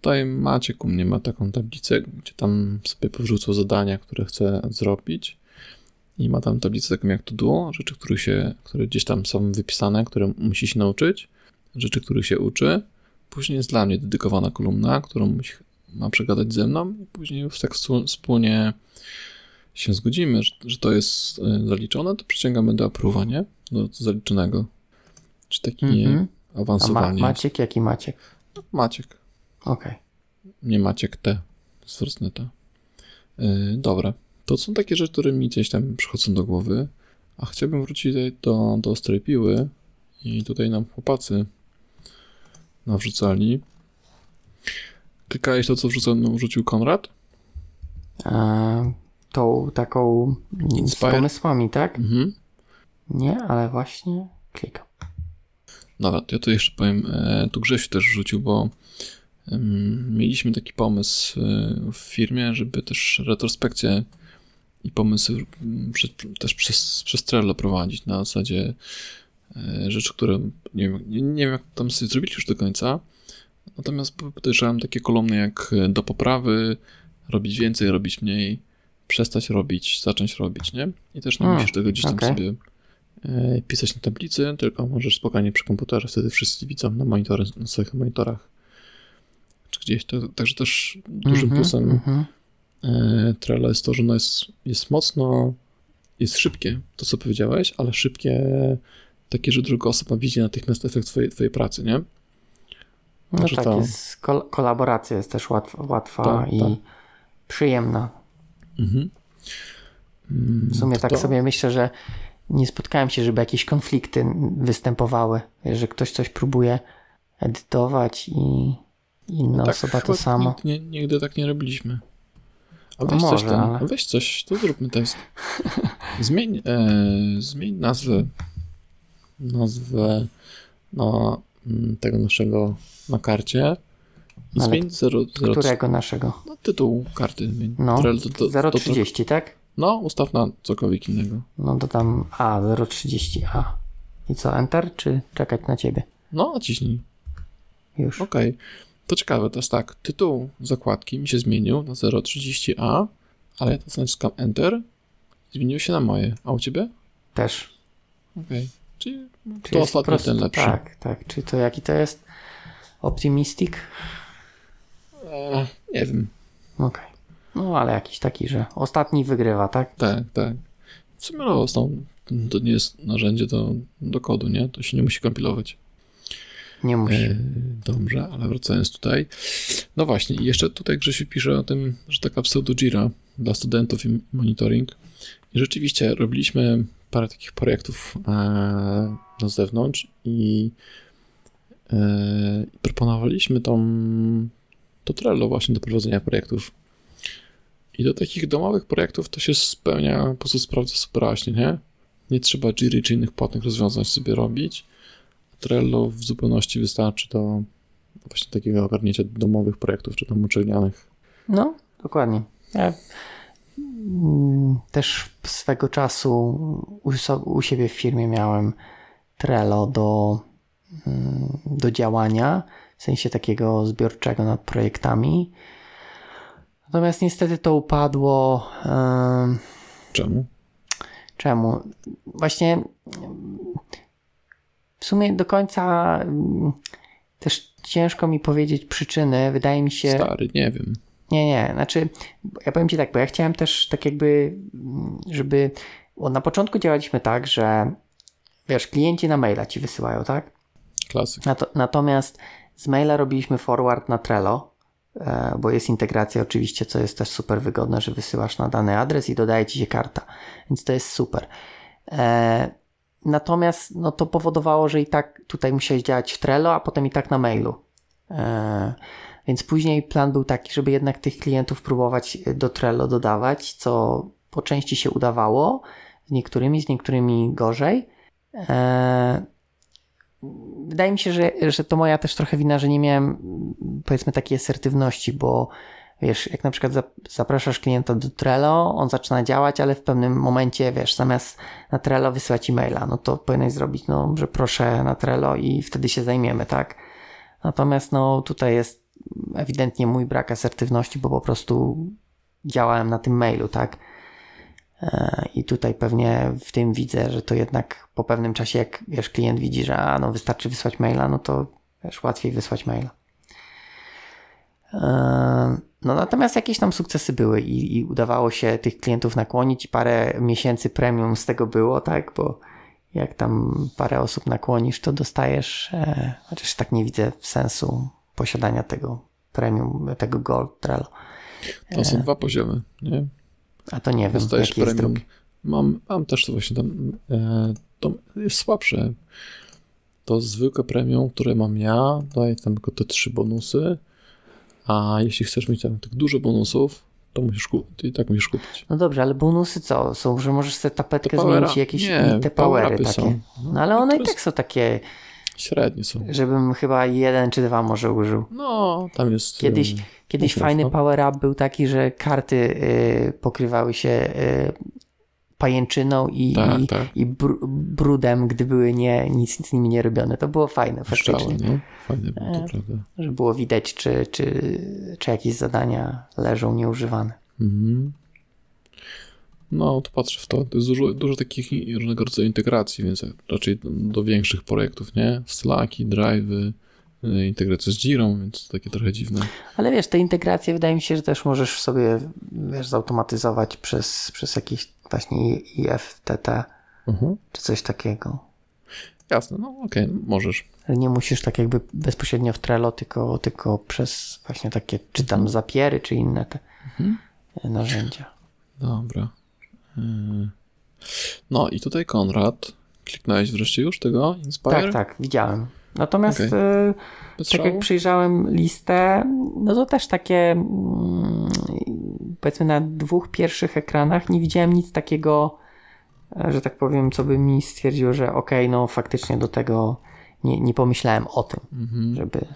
[SPEAKER 1] Tutaj Maciek u mnie ma taką tablicę, gdzie tam sobie powrzucał zadania, które chce zrobić. I ma tam tablicę taką jak to do, rzeczy, które, się, które gdzieś tam są wypisane, które musi się nauczyć, rzeczy, których się uczy. Później jest dla mnie dedykowana kolumna, którą ma przegadać ze mną i później już tak wspólnie się zgodzimy, że, że to jest e, zaliczone, to przyciągamy do approve'a, Do zaliczonego. Czy takie mm -hmm. awansowanie.
[SPEAKER 2] A ma Maciek, jaki Maciek?
[SPEAKER 1] Maciek.
[SPEAKER 2] Okej. Okay.
[SPEAKER 1] Nie Maciek T. Zwrotne T. Yy, dobra. To są takie rzeczy, które mi gdzieś tam przychodzą do głowy. A chciałbym wrócić do, do ostrej piły i tutaj nam chłopacy nawrzucali. Klikałeś to, co wrzucał, wrzucił Konrad?
[SPEAKER 2] Eee, tą taką Inspire. z pomysłami, tak? Mhm. Nie, ale właśnie klikam.
[SPEAKER 1] Dobra, to ja to jeszcze powiem, e, tu Grzesiu też rzucił, bo mieliśmy taki pomysł e, w firmie, żeby też retrospekcję i pomysły też przez, przez Trello prowadzić na zasadzie e, rzeczy, które nie wiem, nie, wiem jak tam sobie zrobili już do końca, natomiast podejrzewam takie kolumny jak do poprawy, robić więcej, robić mniej, przestać robić, zacząć robić, nie? I też nie A, musisz tego gdzieś tam okay. sobie e, pisać na tablicy, tylko możesz spokojnie przy komputerze, wtedy wszyscy widzą na, monitory, na swoich monitorach czy gdzieś. To, także też dużym mm -hmm, plusem mm -hmm. e, Trello jest to, że ono jest, jest mocno, jest szybkie, to co powiedziałeś, ale szybkie takie, że druga osoba widzi natychmiast efekt twojej, twojej pracy, nie?
[SPEAKER 2] No tak, to... jest, kol kolaboracja jest też łatwa, łatwa tak, i tak. przyjemna. Mhm. W sumie to tak sobie myślę, że nie spotkałem się, żeby jakieś konflikty występowały, że ktoś coś próbuje edytować i inna tak osoba to samo.
[SPEAKER 1] Nie, nigdy tak nie robiliśmy. A weź może, coś tam, ale... weź coś, to zróbmy test. Zmień, e, zmień nazwę nazwę no, tego naszego na karcie zmień 0, 0,
[SPEAKER 2] Którego naszego?
[SPEAKER 1] No, tytuł karty.
[SPEAKER 2] No, 0,30, tak?
[SPEAKER 1] No, ustaw na cokolwiek innego.
[SPEAKER 2] No dodam A, 0,30A. I co, Enter, czy czekać na ciebie?
[SPEAKER 1] No, naciśnij.
[SPEAKER 2] Już.
[SPEAKER 1] Okej. Okay. To ciekawe, to jest tak, tytuł zakładki mi się zmienił na 0,30A, ale ja to naciskam Enter, zmienił się na moje. A u ciebie?
[SPEAKER 2] Też.
[SPEAKER 1] Okej. Okay. Czyli Czy to ostatni ten lepszy.
[SPEAKER 2] Tak, tak. Czy to jaki to jest? Optimistic?
[SPEAKER 1] E, nie wiem.
[SPEAKER 2] Okej. Okay. No ale jakiś taki, że ostatni wygrywa, tak?
[SPEAKER 1] Tak, tak. W sumie no, to nie jest narzędzie do, do kodu, nie? To się nie musi kompilować.
[SPEAKER 2] Nie musi. E,
[SPEAKER 1] dobrze, ale wracając tutaj. No właśnie, i jeszcze tutaj Grzesiu pisze o tym, że taka pseudo Jira dla studentów i monitoring. I rzeczywiście robiliśmy parę takich projektów e, na zewnątrz i e, proponowaliśmy tą, to Trello właśnie do prowadzenia projektów. I do takich domowych projektów to się spełnia, po prostu sprawdza super nie? Nie trzeba Jira czy innych płatnych rozwiązań sobie robić. Trello w zupełności wystarczy do właśnie takiego ogarnięcia domowych projektów, czy tam uczelnianych.
[SPEAKER 2] No, dokładnie. Ja mm, też swego czasu u, u siebie w firmie miałem Trello do, mm, do działania, w sensie takiego zbiorczego nad projektami. Natomiast niestety to upadło.
[SPEAKER 1] Czemu?
[SPEAKER 2] Czemu? Właśnie w sumie do końca mm, też ciężko mi powiedzieć przyczyny. Wydaje mi się.
[SPEAKER 1] Stary, nie wiem.
[SPEAKER 2] Nie, nie. Znaczy, ja powiem Ci tak, bo ja chciałem też tak jakby, mm, żeby. Bo na początku działaliśmy tak, że wiesz, klienci na maila ci wysyłają, tak?
[SPEAKER 1] Klasyk.
[SPEAKER 2] natomiast z maila robiliśmy forward na Trello, e, bo jest integracja oczywiście, co jest też super wygodne, że wysyłasz na dany adres i dodaje ci się karta. Więc to jest super. E, Natomiast no, to powodowało, że i tak tutaj musiałeś działać w Trello, a potem i tak na mailu. E, Więc później plan był taki, żeby jednak tych klientów próbować do Trello dodawać, co po części się udawało, z niektórymi, z niektórymi gorzej. Eee, wydaje mi się, że, że to moja też trochę wina, że nie miałem powiedzmy takiej asertywności, bo wiesz, jak na przykład zapraszasz klienta do Trello, on zaczyna działać, ale w pewnym momencie, wiesz, zamiast na Trello wysyłać e-maila, no to powinieneś zrobić, no, że proszę na Trello i wtedy się zajmiemy, tak? Natomiast no tutaj jest ewidentnie mój brak asertywności, bo po prostu działałem na tym mailu, tak? E, I tutaj pewnie w tym widzę, że to jednak po pewnym czasie, jak wiesz, klient widzi, że a, no wystarczy wysłać maila, no to wiesz, łatwiej wysłać maila. No natomiast jakieś tam sukcesy były i, i, udawało się tych klientów nakłonić. Parę miesięcy premium z tego było, tak? Bo jak tam parę osób nakłonisz, to dostajesz, e, chociaż tak nie widzę sensu posiadania tego premium, tego gold Trello.
[SPEAKER 1] To są e, dwa poziomy, nie?
[SPEAKER 2] A to nie wiem,
[SPEAKER 1] Dostajesz jaki premium. jest Mam, mam też to właśnie tam, e, to jest słabsze. To zwykłe premium, które mam ja, daje tam tylko te trzy bonusy, a jeśli chcesz mieć tam tych dużo bonusów, to musisz tak musisz kupić.
[SPEAKER 2] No dobrze, ale bonusy co? Są, że możesz sobie tapetkę zmienić jakieś nie, te powery takie. Są. No ale one i tak są takie
[SPEAKER 1] średnie są.
[SPEAKER 2] Żebym chyba jeden czy dwa może użył.
[SPEAKER 1] No, tam jest.
[SPEAKER 2] Kiedyś, kiedyś fajny no. power up był taki, że karty y, pokrywały się y, pajęczyną i, tak, i, tak. i br brudem, gdy były nie, nic z nimi nie robione. To było fajne faktycznie.
[SPEAKER 1] No. Fajne było, to e, prawda.
[SPEAKER 2] Że było widać, czy, czy, czy jakieś zadania leżą nieużywane. Mhm.
[SPEAKER 1] No, to patrzę w to. To jest dużo, dużo takich różnego rodzaju integracji, więc raczej do większych projektów, nie? Slacki, drive'y, y, integracja z Jirą, więc to takie trochę dziwne.
[SPEAKER 2] Ale wiesz, te integracje wydaje mi się, że też możesz sobie, wiesz, zautomatyzować przez, przez jakieś właśnie IFTT mhm. czy coś takiego.
[SPEAKER 1] Jasne, no okej, okay, możesz.
[SPEAKER 2] Nie musisz tak jakby bezpośrednio w Trello, tylko, tylko przez właśnie takie, czy tam mhm. zapiery, czy inne te mhm. narzędzia.
[SPEAKER 1] Dobra. Y, no i tutaj Konrad. Kliknąłeś wreszcie już tego Inspire?
[SPEAKER 2] Tak, tak, widziałem. Natomiast okay. tak jak przyjrzałem listę, no to też takie mm, powiedzmy na dwóch pierwszych ekranach nie widziałem nic takiego, e, że tak powiem, co by mi stwierdziło, że okej, okay, no faktycznie do tego nie, nie pomyślałem o tym, mhm. żeby...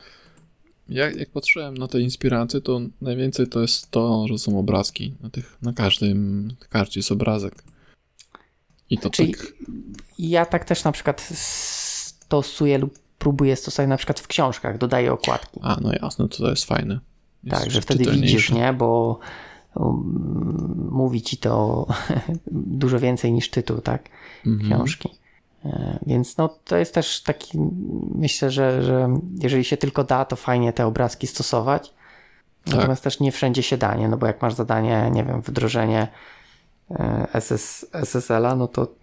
[SPEAKER 1] Jak, jak patrzyłem na te inspiracje, to najwięcej to jest to, że są obrazki. Na, tych, na każdym karcie jest obrazek.
[SPEAKER 2] I to Czyli tak... Ja tak też na przykład stosuję lub próbuję stosować na przykład w książkach, dodaję okładki.
[SPEAKER 1] A, no jasne, to, to jest fajne.
[SPEAKER 2] Jest tak, że wtedy widzisz, nie, bo mówi ci to dużo więcej niż tytuł, tak, mhm. książki. E, więc no, to jest też taki, myślę, że, że jeżeli się tylko da, to fajnie te obrazki stosować. Tak. Natomiast też nie wszędzie się da, nie? No bo jak masz zadanie, nie wiem, wdrożenie e, SS, SSL-a, no to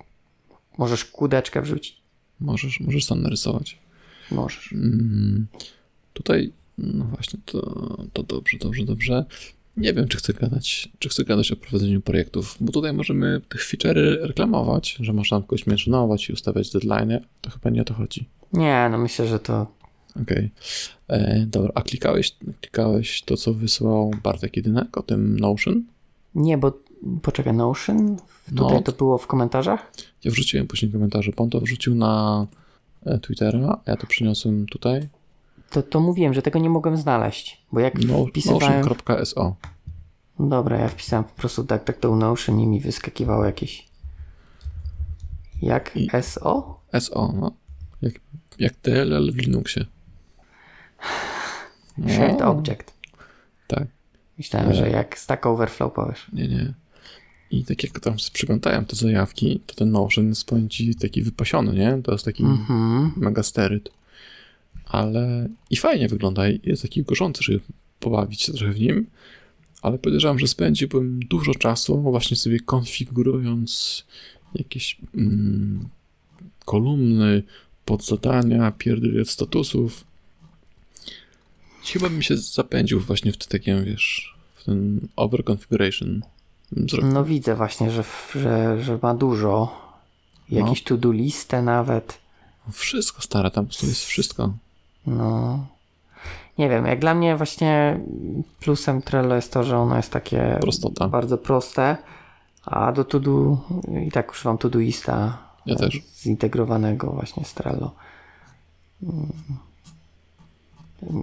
[SPEAKER 2] możesz kudeczkę wrzucić.
[SPEAKER 1] Możesz, możesz tam narysować.
[SPEAKER 2] Możesz.
[SPEAKER 1] Mm, tutaj, no właśnie, to, to dobrze, dobrze, dobrze. Nie wiem, czy chcę gadać, czy chcę gadać o prowadzeniu projektów, bo tutaj możemy tych feature'y reklamować, że można kogoś mentionować i ustawiać deadline. To chyba nie o to chodzi.
[SPEAKER 2] Nie, no myślę, że to.
[SPEAKER 1] Okej. Okay. E, dobra, a klikałeś, klikałeś to, co wysłał Bartek Jedynek o tym Notion?
[SPEAKER 2] Nie, bo poczekaj, Notion? Tutaj no, to było w komentarzach?
[SPEAKER 1] Ja wrzuciłem później komentarze. Pan to wrzucił na e, Twittera, ja to przyniosłem tutaj.
[SPEAKER 2] To, to mówiłem, że tego nie mogłem znaleźć, bo jak no, wpisywałem...
[SPEAKER 1] Notion.so
[SPEAKER 2] Dobra, ja wpisałem po prostu tak, tak to Notion i mi wyskakiwało jakieś... Jak I... SO?
[SPEAKER 1] SO, no. Jak, jak DLL w Linuxie.
[SPEAKER 2] No. Shared Object.
[SPEAKER 1] Tak.
[SPEAKER 2] Myślałem, e... że jak Stack Overflow powiesz.
[SPEAKER 1] Nie, nie. I tak jak tam przyglądałem te zajawki, to ten Notion jest powiem ci taki wypasiony, nie? To jest taki mm -hmm. mega steryt ale i fajnie wygląda, jest taki gorzący, żeby pobawić się trochę w nim, ale podejrzewam, że spędziłbym dużo czasu właśnie sobie konfigurując jakieś mm, kolumny, podzadania, pierdolę statusów. Chyba bym się zapędził właśnie w te takie, wiesz, w ten overconfiguration.
[SPEAKER 2] No widzę właśnie, że, że, że ma dużo. Jakieś no. to-do listę nawet.
[SPEAKER 1] Wszystko stare, tam po prostu jest wszystko.
[SPEAKER 2] No. Nie wiem, jak dla mnie właśnie plusem Trello jest to, że ono jest takie
[SPEAKER 1] Prostota.
[SPEAKER 2] bardzo proste, a do Todo i tak używam Todoista
[SPEAKER 1] Ja też.
[SPEAKER 2] zintegrowanego właśnie z Trello. Mm.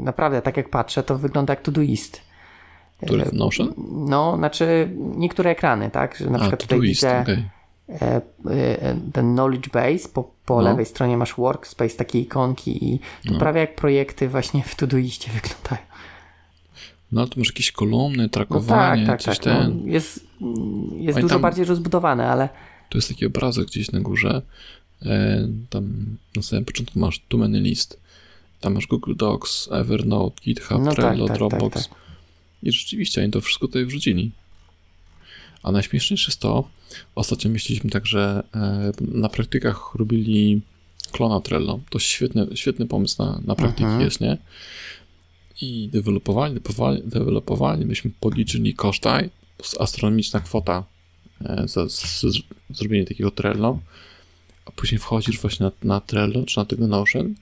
[SPEAKER 2] Naprawdę, tak jak patrzę, to wygląda jak Todoist.
[SPEAKER 1] Który w Notion?
[SPEAKER 2] No, znaczy niektóre ekrany, tak? Że na
[SPEAKER 1] A,
[SPEAKER 2] przykład tutaj widzę
[SPEAKER 1] okej.
[SPEAKER 2] E, e, ten knowledge base, po, po
[SPEAKER 1] No.
[SPEAKER 2] lewej stronie masz workspace, takie ikonki i to
[SPEAKER 1] No.
[SPEAKER 2] prawie jak projekty właśnie w Todoiście wyglądają.
[SPEAKER 1] No ale to masz jakieś kolumny,
[SPEAKER 2] No tak,
[SPEAKER 1] trakowanie,
[SPEAKER 2] tak,
[SPEAKER 1] coś
[SPEAKER 2] tak.
[SPEAKER 1] ten.
[SPEAKER 2] No, jest jest dużo
[SPEAKER 1] tam-
[SPEAKER 2] bardziej rozbudowane, ale
[SPEAKER 1] Tu jest taki obrazek gdzieś na górze. E, tam na samym początku masz Too Many List. Tam masz Google Docs, Evernote, GitHub,
[SPEAKER 2] No tak,
[SPEAKER 1] Trello,
[SPEAKER 2] tak, tak,
[SPEAKER 1] Dropbox. I rzeczywiście oni to wszystko tutaj wrzucili. A najśmieszniejsze jest to, ostatnio myśleliśmy tak, że e, na praktykach robili klona Trello. To świetny, świetny pomysł na, na praktyki
[SPEAKER 2] Mhm.
[SPEAKER 1] jest, nie? I dewelopowali, dewelopowali, dewelopowali, myśmy podliczyli koszta, i to jest astronomiczna kwota e, za, zrobienie takiego Trello, a później wchodzisz właśnie na, na Trello, czy na tego Notion,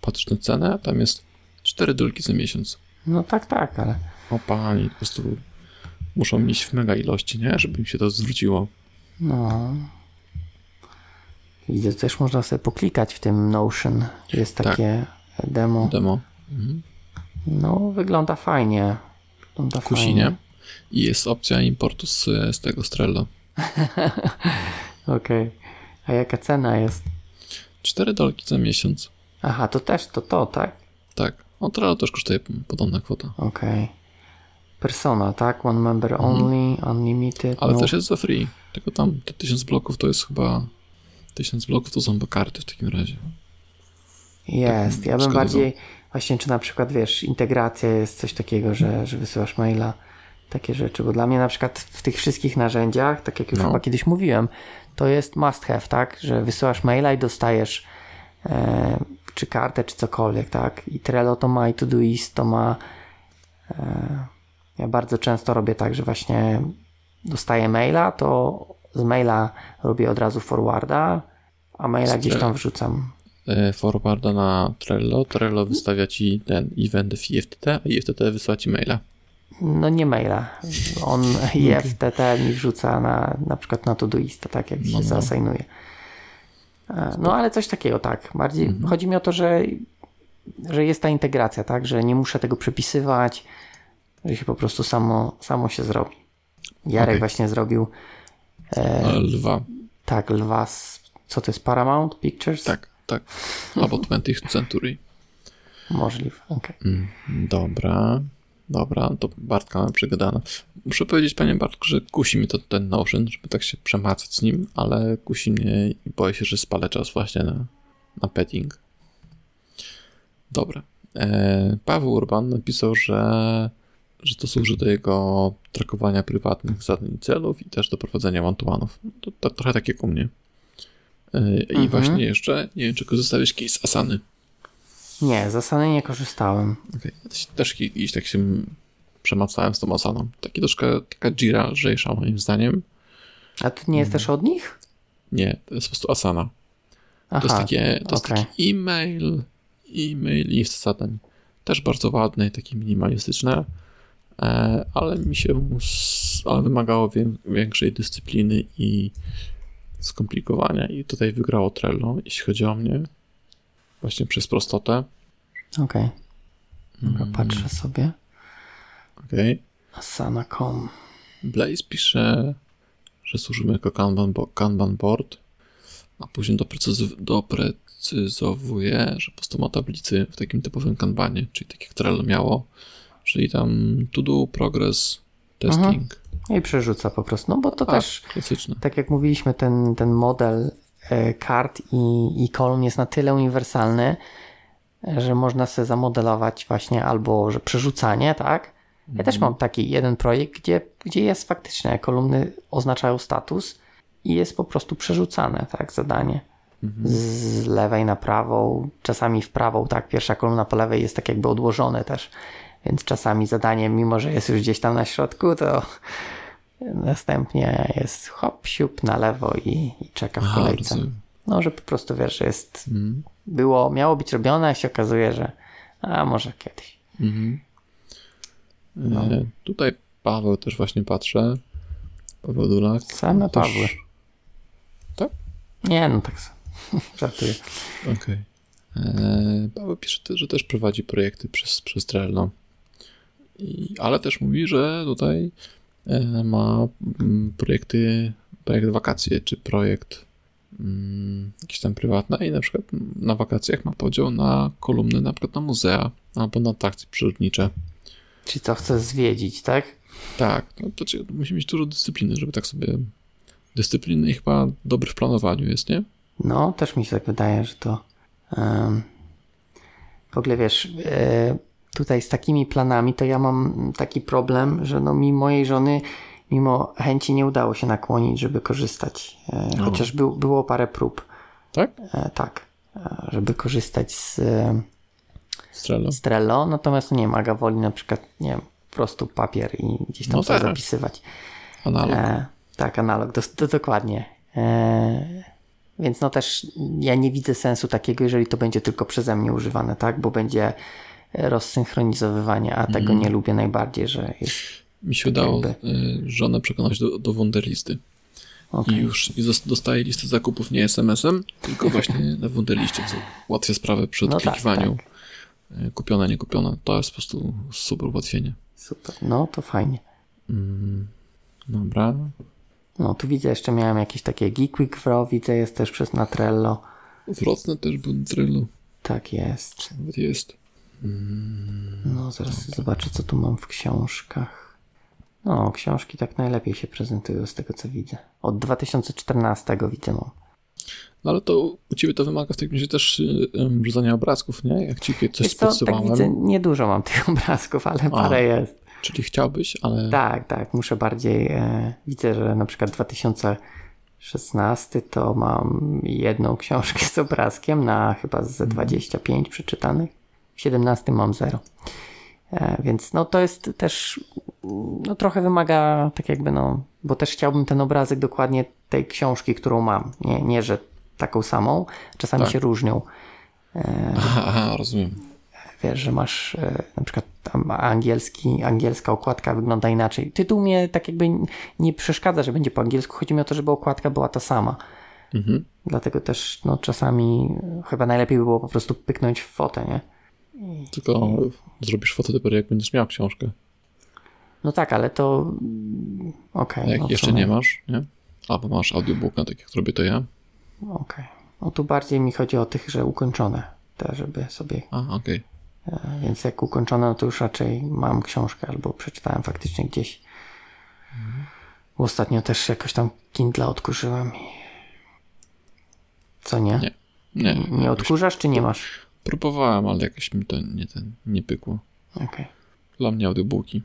[SPEAKER 1] patrzysz na cenę, a tam jest 4 dolki za miesiąc.
[SPEAKER 2] no tak, tak, ale
[SPEAKER 1] O pani, po prostu muszą mieć w mega ilości, nie? Żeby im się to zwróciło.
[SPEAKER 2] no. Widzę, też można sobie poklikać w tym Notion. Jest
[SPEAKER 1] Tak.
[SPEAKER 2] takie demo.
[SPEAKER 1] Demo. Mhm.
[SPEAKER 2] No, wygląda fajnie. Wygląda
[SPEAKER 1] Kusi,
[SPEAKER 2] fajnie.
[SPEAKER 1] nie? I jest opcja importu z, z tego Strello.
[SPEAKER 2] Okej. A jaka cena jest?
[SPEAKER 1] 4 dolki za miesiąc.
[SPEAKER 2] Aha, to też to to, tak?
[SPEAKER 1] Tak. O, Trello też kosztuje podobna kwota.
[SPEAKER 2] Okej. Persona, tak? One member only, unlimited.
[SPEAKER 1] Mhm. Ale
[SPEAKER 2] no.
[SPEAKER 1] też jest za free. Tylko tam te 1000 bloków to jest chyba... 1000 bloków to są karty w takim razie.
[SPEAKER 2] Jest. Ja bym bardziej właśnie, czy na przykład, wiesz, integracja jest coś takiego, że, że wysyłasz maila, takie rzeczy, bo dla mnie na przykład w tych wszystkich narzędziach, tak jak już
[SPEAKER 1] No.
[SPEAKER 2] chyba kiedyś mówiłem, to jest must have, tak? Że wysyłasz maila i dostajesz e, czy kartę, czy cokolwiek, tak? I Trello to ma, i Todoist to ma. E, ja bardzo często robię tak, że właśnie dostaję maila, to z maila robię od razu forwarda, a maila gdzieś tam wrzucam.
[SPEAKER 1] E, Forwarda na Trello. Trello wystawia ci ten event w IFTT, a IFTT wysyła ci maila.
[SPEAKER 2] No nie maila. On IFTT mi wrzuca na, na przykład na Todoista, tak jak
[SPEAKER 1] No,
[SPEAKER 2] się
[SPEAKER 1] no.
[SPEAKER 2] E, No ale coś takiego, tak. Bardziej
[SPEAKER 1] Mhm.
[SPEAKER 2] chodzi mi o to, że, że jest ta integracja, tak, że nie muszę tego przepisywać, że się po prostu samo, samo się zrobi. Jarek
[SPEAKER 1] Okej.
[SPEAKER 2] właśnie zrobił
[SPEAKER 1] Ale lwa.
[SPEAKER 2] tak, lwa z, co to jest, Paramount Pictures?
[SPEAKER 1] Tak, tak. Albo 20th Century.
[SPEAKER 2] Możliwe, okej.
[SPEAKER 1] Mm, Dobra, dobra, to Bartka mamy przegadane. Muszę powiedzieć, panie Bartku, że kusi mnie to ten Notion, żeby tak się przemacać z nim, ale kusi mnie i boję się, że spalę czas właśnie na, na petting. Dobra. E, Paweł Urban napisał, że, że to służy do jego trakowania prywatnych zadań i celów i też do prowadzenia one-to-one'ów. To, to trochę tak jak u mnie. E, I
[SPEAKER 2] Mhm.
[SPEAKER 1] właśnie jeszcze, nie wiem, czy korzystawisz kiedyś z Asany.
[SPEAKER 2] Nie, z Asany nie korzystałem.
[SPEAKER 1] Okay. Też, gdzieś tak się przemacałem z tą Asaną. Taki troszkę taka Jira lżejsza moim zdaniem.
[SPEAKER 2] A to nie jest
[SPEAKER 1] Mm.
[SPEAKER 2] też od nich?
[SPEAKER 1] Nie, to jest po prostu Asana.
[SPEAKER 2] Aha,
[SPEAKER 1] To jest, takie, to jest
[SPEAKER 2] okej.
[SPEAKER 1] taki e-mail, e-mail i list zadań. Też bardzo ładne i takie minimalistyczne, ale mi się ale wymagało wię, większej dyscypliny i skomplikowania i tutaj wygrało Trello, jeśli chodzi o mnie. Właśnie przez prostotę.
[SPEAKER 2] Okej. Dobra,
[SPEAKER 1] Mm.
[SPEAKER 2] patrzę sobie.
[SPEAKER 1] Okej.
[SPEAKER 2] Asana.com.
[SPEAKER 1] Blaze pisze, że służymy jako Kanban, bo Kanban board, a później doprecyz- doprecyzowuje, że po prostu ma tablicy w takim typowym Kanbanie, czyli tak jak Trello miało, czyli tam to do, progress, testing.
[SPEAKER 2] I przerzuca po prostu. No bo to
[SPEAKER 1] Tak.
[SPEAKER 2] też,
[SPEAKER 1] Klasyczne.
[SPEAKER 2] tak jak mówiliśmy, ten, ten model e, kart i, i kolumn jest na tyle uniwersalny, że można sobie zamodelować właśnie albo, że przerzucanie, tak? Ja też mam taki jeden projekt, gdzie, gdzie jest faktycznie kolumny oznaczają status i jest po prostu przerzucane, tak, zadanie. Z lewej na prawą, czasami w prawą, tak, pierwsza kolumna po lewej jest tak jakby odłożone też, więc czasami zadanie, mimo że jest już gdzieś tam na środku, to następnie jest hop, siup na lewo i, i czeka w kolejce. No, że po prostu wiesz, że jest,
[SPEAKER 1] Mm.
[SPEAKER 2] było, miało być robione, a się okazuje, że a może kiedyś.
[SPEAKER 1] Mhm.
[SPEAKER 2] No.
[SPEAKER 1] E, tutaj Paweł też właśnie patrzę. Paweł Dulak.
[SPEAKER 2] Same
[SPEAKER 1] Też-
[SPEAKER 2] Pawły.
[SPEAKER 1] Tak?
[SPEAKER 2] Nie, no tak żartuję.
[SPEAKER 1] Okej. E, Paweł pisze, że też prowadzi projekty przez, przez Trello. I, ale też mówi, że tutaj e, ma mm, projekty, projekt wakacje, czy projekt mm, jakieś tam prywatne i na przykład na wakacjach ma podział na kolumny na przykład na muzea albo na atrakcje przyrodnicze.
[SPEAKER 2] Czy co chcesz zwiedzić, tak?
[SPEAKER 1] Tak, no to musi mieć dużo dyscypliny, żeby tak sobie dyscypliny i chyba dobry w planowaniu jest, nie?
[SPEAKER 2] No, też mi się tak wydaje, że to. em, w ogóle wiesz, e, tutaj z takimi planami to ja mam taki problem, że no mi mojej żony mimo chęci nie udało się nakłonić, żeby korzystać. E,
[SPEAKER 1] No.
[SPEAKER 2] chociaż był, było parę prób,
[SPEAKER 1] Tak?
[SPEAKER 2] e, tak, e, żeby korzystać z, e,
[SPEAKER 1] Z Trello.
[SPEAKER 2] z Trello, natomiast nie wiem, Aga woli na przykład, nie wiem, po prostu papier i gdzieś tam
[SPEAKER 1] No
[SPEAKER 2] sobie
[SPEAKER 1] tak.
[SPEAKER 2] zapisywać.
[SPEAKER 1] Analog.
[SPEAKER 2] Tak, analog, to, to dokładnie. Więc no też ja nie widzę sensu takiego, jeżeli to będzie tylko przeze mnie używane, tak? Bo będzie rozsynchronizowywanie, a tego
[SPEAKER 1] Mhm.
[SPEAKER 2] nie lubię najbardziej, że jest.
[SPEAKER 1] Mi się udało
[SPEAKER 2] jakby-
[SPEAKER 1] y, żonę przekonać do, do Wunderlisty.
[SPEAKER 2] okej.
[SPEAKER 1] I już i dostaje listę zakupów nie SMS-em, tylko właśnie na Wunderliście, co ułatwia sprawę przy
[SPEAKER 2] No tak,
[SPEAKER 1] odklikiwaniu. Y, Kupione, nie kupione. To jest po prostu super ułatwienie.
[SPEAKER 2] Super. No to fajnie.
[SPEAKER 1] Mm, dobra.
[SPEAKER 2] No tu widzę, jeszcze miałem jakieś takie Geekweek Pro, widzę, jest też przez na Trello.
[SPEAKER 1] Wrocny też był na Trello.
[SPEAKER 2] Tak jest.
[SPEAKER 1] Nawet jest.
[SPEAKER 2] No zaraz zobaczę, co tu mam w książkach. No, książki tak najlepiej się prezentują z tego, co widzę. Od 2014 widzę mam.
[SPEAKER 1] No ale to u ciebie to wymaga w takim razie też y, wrzucania obrazków, nie? Jak ci coś
[SPEAKER 2] Wiesz co, tak
[SPEAKER 1] podsyłałem.
[SPEAKER 2] widzę, niedużo mam tych obrazków, ale parę jest.
[SPEAKER 1] Czyli chciałbyś, ale.
[SPEAKER 2] Tak, tak, muszę bardziej. E, widzę, że na przykład 2016 to mam jedną książkę z obrazkiem na chyba ze 25 przeczytanych. W 17 mam zero. E, więc no to jest też no trochę wymaga tak jakby no, bo też chciałbym ten obrazek dokładnie tej książki, którą mam. Nie, nie że taką samą, czasami
[SPEAKER 1] Tak.
[SPEAKER 2] się różnią.
[SPEAKER 1] Aha, aha, rozumiem.
[SPEAKER 2] wiesz, że masz e, na przykład tam angielski, angielska okładka wygląda inaczej. Tytuł mnie tak jakby nie przeszkadza, że będzie po angielsku. Chodzi mi o to, żeby okładka była ta sama.
[SPEAKER 1] Mhm.
[SPEAKER 2] Dlatego też no, czasami chyba najlepiej by było po prostu pyknąć w fotę, nie?
[SPEAKER 1] Tylko zrobisz fotę dopiero jak będziesz miał książkę.
[SPEAKER 2] No tak, ale to mm, okej.
[SPEAKER 1] A jak
[SPEAKER 2] no
[SPEAKER 1] jeszcze nie masz, nie? Albo masz audiobooka, tak jak robię to ja.
[SPEAKER 2] Okej. No tu bardziej mi chodzi o tych, że ukończone. Te, żeby sobie...
[SPEAKER 1] A, okej.
[SPEAKER 2] E, więc jak ukończone, no to już raczej mam książkę albo przeczytałem faktycznie gdzieś. Bo Ostatnio też jakoś tam Kindle odkurzyłem. i- Co nie?
[SPEAKER 1] Nie. Nie,
[SPEAKER 2] Nie
[SPEAKER 1] jakoś
[SPEAKER 2] odkurzasz, czy nie masz?
[SPEAKER 1] Próbowałem, ale jakoś mi to nie, ten, nie pykło.
[SPEAKER 2] Okej.
[SPEAKER 1] Dla mnie audiobooki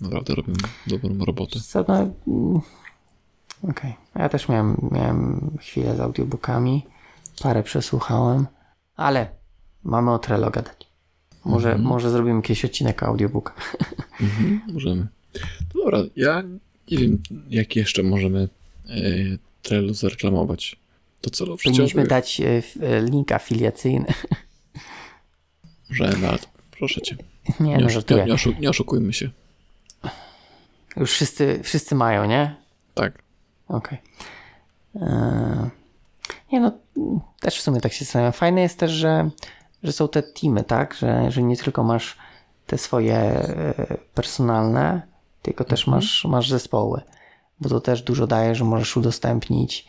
[SPEAKER 1] naprawdę robią dobrą robotę.
[SPEAKER 2] Co, no, mm, Okej. Ja też miałem, miałem chwilę z audiobookami. Parę przesłuchałem. Ale mamy o Trello gadać. Może, może zrobimy jakiś odcinek audiobooka.
[SPEAKER 1] Mhm, możemy. No dobra, ja nie wiem, jak jeszcze możemy e, Trello zareklamować. To celowo
[SPEAKER 2] Powinniśmy
[SPEAKER 1] przecież
[SPEAKER 2] dać e, link afiliacyjny.
[SPEAKER 1] to proszę cię.
[SPEAKER 2] Nie,
[SPEAKER 1] Nie,
[SPEAKER 2] no
[SPEAKER 1] nie, nie, oszu- nie oszukujmy się.
[SPEAKER 2] Już wszyscy, wszyscy mają, nie?
[SPEAKER 1] Tak.
[SPEAKER 2] Okej. Eee, Nie no, też w sumie tak się zastanawiam. Fajne jest też, że, że są te teamy, tak? Że, że nie tylko masz te swoje e, personalne, tylko też masz, masz zespoły. Bo to też dużo daje, że możesz udostępnić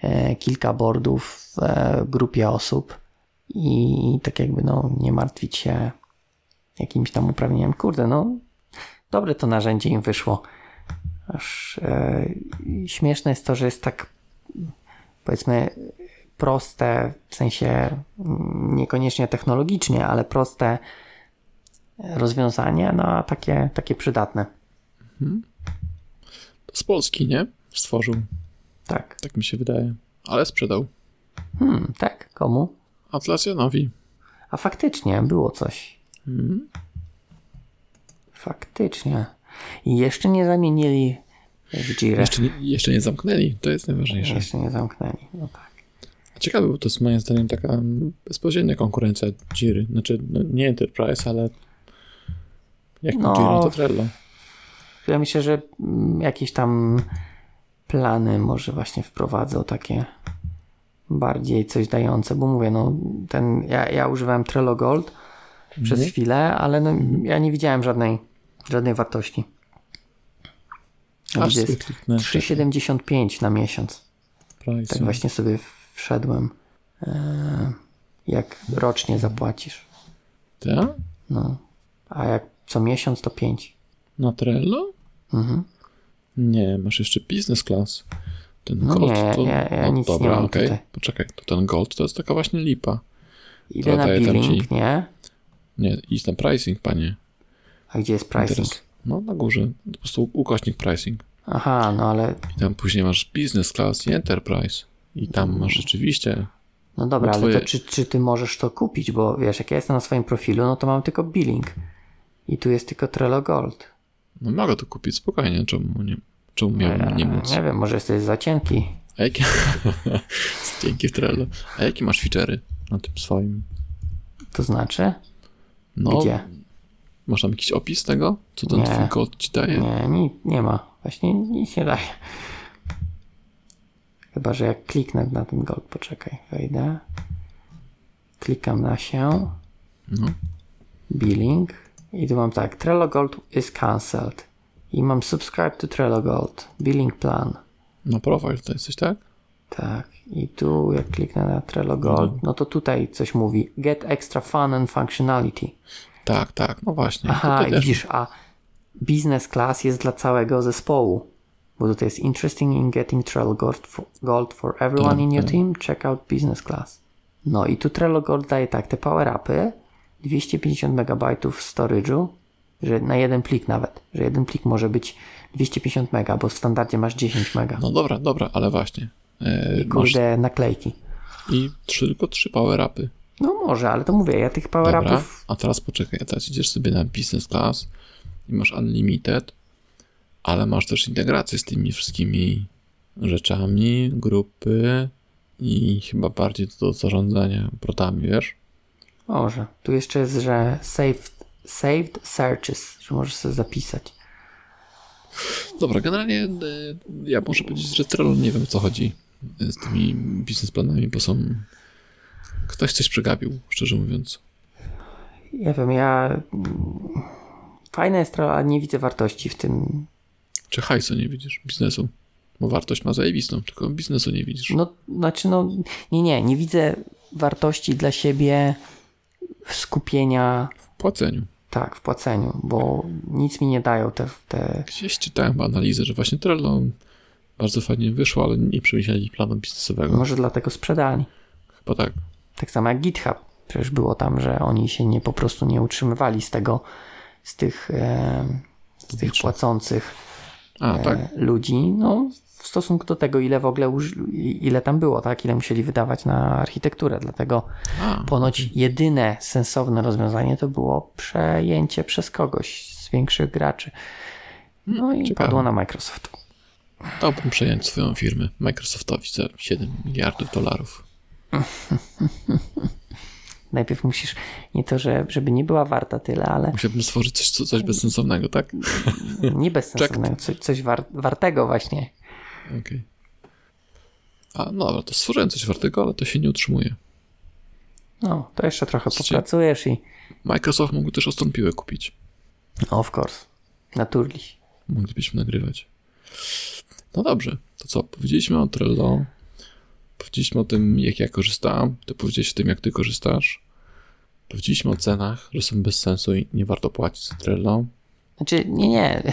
[SPEAKER 2] e, kilka boardów w e, grupie osób i tak jakby no nie martwić się jakimś tam uprawnieniem. Kurde, no dobre to narzędzie im wyszło. Aż e, śmieszne jest to, że jest tak powiedzmy proste, w sensie mm, niekoniecznie technologicznie, ale proste rozwiązanie, no a takie, takie przydatne.
[SPEAKER 1] To z Polski, nie? Stworzył.
[SPEAKER 2] Tak.
[SPEAKER 1] Tak mi się wydaje. Ale sprzedał.
[SPEAKER 2] Hmm, tak, komu?
[SPEAKER 1] Atlasjanowi.
[SPEAKER 2] A faktycznie było coś.
[SPEAKER 1] Mhm.
[SPEAKER 2] Faktycznie. I jeszcze nie zamienili w Jirę.
[SPEAKER 1] Jeszcze, nie, jeszcze nie zamknęli. To jest najważniejsze.
[SPEAKER 2] Jeszcze nie zamknęli. No tak.
[SPEAKER 1] Ciekawe, bo to jest moim zdaniem taka bezpośrednia konkurencja Jiry. Znaczy, no, nie Enterprise, ale Jak
[SPEAKER 2] No.
[SPEAKER 1] no. Jira to Trello.
[SPEAKER 2] Ja myślę, że mm, jakieś tam plany może właśnie wprowadzą takie bardziej coś dające, bo mówię, no ten, ja, ja używałem Trello Gold przez
[SPEAKER 1] Mhm.
[SPEAKER 2] chwilę, ale no, ja nie widziałem żadnej, żadnej wartości.
[SPEAKER 1] Aż
[SPEAKER 2] Widzę,
[SPEAKER 1] sobie
[SPEAKER 2] jest
[SPEAKER 1] kliknę.
[SPEAKER 2] 3,75 na miesiąc.
[SPEAKER 1] Price.
[SPEAKER 2] Tak właśnie sobie wszedłem. E, jak rocznie zapłacisz.
[SPEAKER 1] Tak?
[SPEAKER 2] No. A jak co miesiąc to 5.
[SPEAKER 1] Na Trello?
[SPEAKER 2] Mhm.
[SPEAKER 1] Nie, masz jeszcze business class. Ten
[SPEAKER 2] No
[SPEAKER 1] gold
[SPEAKER 2] nie,
[SPEAKER 1] to...
[SPEAKER 2] ja- ja
[SPEAKER 1] no,
[SPEAKER 2] nic nie
[SPEAKER 1] dobra,
[SPEAKER 2] mam
[SPEAKER 1] okej.
[SPEAKER 2] tutaj.
[SPEAKER 1] Poczekaj, to ten gold to jest taka właśnie lipa.
[SPEAKER 2] Idę na billing,
[SPEAKER 1] ci-
[SPEAKER 2] nie?
[SPEAKER 1] Nie, idź na pricing, panie.
[SPEAKER 2] A gdzie jest pricing?
[SPEAKER 1] Teraz, no na górze, po prostu ukośnik pricing.
[SPEAKER 2] Aha, no ale
[SPEAKER 1] I tam później masz business class i enterprise. I tam masz rzeczywiście...
[SPEAKER 2] no dobra,
[SPEAKER 1] No
[SPEAKER 2] ale
[SPEAKER 1] twoje-
[SPEAKER 2] to czy, czy ty możesz to kupić? Bo wiesz, jak ja jestem na swoim profilu, no to mam tylko billing. I tu jest tylko Trello Gold.
[SPEAKER 1] No mogę to kupić spokojnie, czemu nie, czemu miałbym nie móc?
[SPEAKER 2] nie wiem, może jesteś za cienki.
[SPEAKER 1] A jakie... Dzięki Trello. A jakie masz feature'y na tym swoim?
[SPEAKER 2] To znaczy?
[SPEAKER 1] No,
[SPEAKER 2] Gdzie?
[SPEAKER 1] masz tam jakiś opis tego? Co ten
[SPEAKER 2] Nie.
[SPEAKER 1] twój kod ci daje?
[SPEAKER 2] Nie, nie, nie ma. Właśnie nic nie daje. Chyba, że jak kliknę na ten gold, poczekaj, wejdę. Klikam na się.
[SPEAKER 1] No.
[SPEAKER 2] Billing. I tu mam tak, Trello Gold is cancelled. I mam subscribe to Trello Gold. Billing plan.
[SPEAKER 1] Na profile to jesteś, tak?
[SPEAKER 2] Tak. I tu jak kliknę na Trello Gold, no to tutaj coś mówi. Get extra fun and functionality.
[SPEAKER 1] Tak, tak, no właśnie.
[SPEAKER 2] Aha, widzisz, a business class jest dla całego zespołu. Bo tutaj jest interesting in getting Trello Gold for, gold for everyone
[SPEAKER 1] Tak,
[SPEAKER 2] in your
[SPEAKER 1] tak.
[SPEAKER 2] team. Check out business class. No i tu Trello Gold daje tak, te power upy, 250 MB storage'u, że na jeden plik nawet, że jeden plik może być 250 MB, bo w standardzie masz 10 MB.
[SPEAKER 1] No dobra, dobra, ale właśnie. E,
[SPEAKER 2] I
[SPEAKER 1] masz
[SPEAKER 2] kurde, naklejki.
[SPEAKER 1] i trzy, tylko trzy power upy.
[SPEAKER 2] No może, ale to mówię, ja tych power
[SPEAKER 1] Dobra,
[SPEAKER 2] upów
[SPEAKER 1] a teraz poczekaj, a teraz idziesz sobie na business class i masz unlimited, ale masz też integrację z tymi wszystkimi rzeczami, grupy i chyba bardziej do zarządzania protami, wiesz?
[SPEAKER 2] może. Tu jeszcze jest, że saved, saved searches, że możesz sobie zapisać.
[SPEAKER 1] Dobra, generalnie e, ja muszę powiedzieć, że Trello nie wiem o co chodzi z tymi biznesplanami, bo są... Ktoś coś przegapił, szczerze mówiąc.
[SPEAKER 2] Ja wiem, ja... Fajne jest to, ale nie widzę wartości w tym.
[SPEAKER 1] Czy hajsu nie widzisz, biznesu? Bo wartość ma zajebistą, tylko biznesu nie widzisz.
[SPEAKER 2] No, znaczy, no, nie, nie, nie widzę wartości dla siebie w skupienia,
[SPEAKER 1] W płaceniu.
[SPEAKER 2] Tak, w płaceniu, bo nic mi nie dają te, te
[SPEAKER 1] Gdzieś czytałem analizę, że właśnie Trello bardzo fajnie wyszło, ale nie przemyśleli planu biznesowego.
[SPEAKER 2] może dlatego sprzedali.
[SPEAKER 1] Chyba tak.
[SPEAKER 2] Tak samo jak GitHub. Przecież było tam, że oni się nie po prostu nie utrzymywali z tego, z tych, e, z tych płacących
[SPEAKER 1] A,
[SPEAKER 2] e,
[SPEAKER 1] tak.
[SPEAKER 2] ludzi, no w stosunku do tego, ile w ogóle, ile tam było, tak, ile musieli wydawać na architekturę. Dlatego
[SPEAKER 1] A,
[SPEAKER 2] ponoć jedyne sensowne rozwiązanie to było przejęcie przez kogoś z większych graczy. No i
[SPEAKER 1] ciekawe.
[SPEAKER 2] padło na Microsoft.
[SPEAKER 1] dałbym przejąć swoją firmę Microsoftowi za 7 miliardów dolarów.
[SPEAKER 2] Najpierw musisz, nie to, że, żeby nie była warta tyle, ale
[SPEAKER 1] Musiałbym stworzyć coś, co- coś bezsensownego, tak?
[SPEAKER 2] nie bezsensownego, coś, coś war, wartego właśnie.
[SPEAKER 1] Okej. A, no dobra, to stworzyłem coś wartego, ale to się nie utrzymuje.
[SPEAKER 2] No, to jeszcze trochę
[SPEAKER 1] Słuchajcie.
[SPEAKER 2] popracujesz i
[SPEAKER 1] Microsoft mógł też ostrą piłę kupić.
[SPEAKER 2] of course, naturlich.
[SPEAKER 1] Moglibyśmy nagrywać. No dobrze, to co? Powiedzieliśmy o Trello, powiedzieliśmy o tym, jak ja korzystam, ty powiedziałeś o tym, jak ty korzystasz. Powiedzieliśmy o cenach, że są bez sensu i nie warto płacić za Trello.
[SPEAKER 2] Znaczy, nie, nie.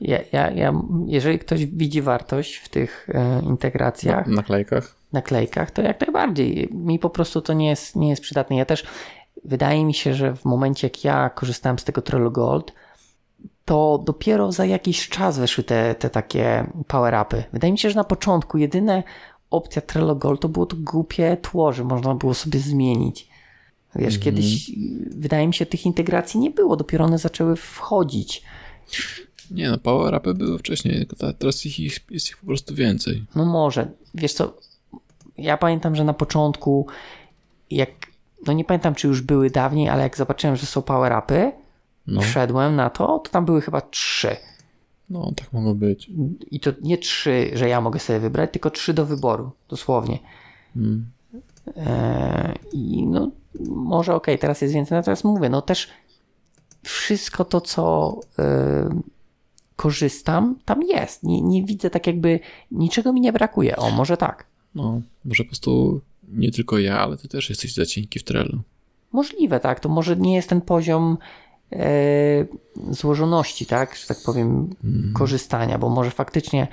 [SPEAKER 2] Ja, ja, ja, jeżeli ktoś widzi wartość w tych e, integracjach,
[SPEAKER 1] naklejkach.
[SPEAKER 2] naklejkach, to jak najbardziej. Mi po prostu to nie jest, nie jest przydatne. Ja też, wydaje mi się, że w momencie jak ja korzystałem z tego Trello Gold, to dopiero za jakiś czas weszły te, te takie power-upy. Wydaje mi się, że na początku jedyna opcja Trello Gold to było to głupie tło, że można było sobie zmienić. Wiesz, kiedyś wydaje mi się tych integracji nie było, dopiero one zaczęły wchodzić.
[SPEAKER 1] Nie no, power upy były wcześniej, teraz ich, ich, jest ich po prostu więcej.
[SPEAKER 2] No może. Wiesz co, ja pamiętam, że na początku, jak, no nie pamiętam czy już były dawniej, ale jak zobaczyłem, że są power-upy,
[SPEAKER 1] No,
[SPEAKER 2] wszedłem na to, to tam były chyba trzy.
[SPEAKER 1] no tak mogło być.
[SPEAKER 2] I to nie trzy, że ja mogę sobie wybrać, tylko trzy do wyboru, dosłownie.
[SPEAKER 1] Mm.
[SPEAKER 2] Eee, I no, może okej, teraz jest więcej, natomiast mówię, no też wszystko to, co e, korzystam, tam jest. Nie, nie widzę tak jakby, niczego mi nie brakuje. O, może tak.
[SPEAKER 1] No, może po prostu nie tylko ja, ale ty też jesteś za cienki w Trello.
[SPEAKER 2] Możliwe, tak. To może nie jest ten poziom e, złożoności, tak, że tak powiem, korzystania, bo może faktycznie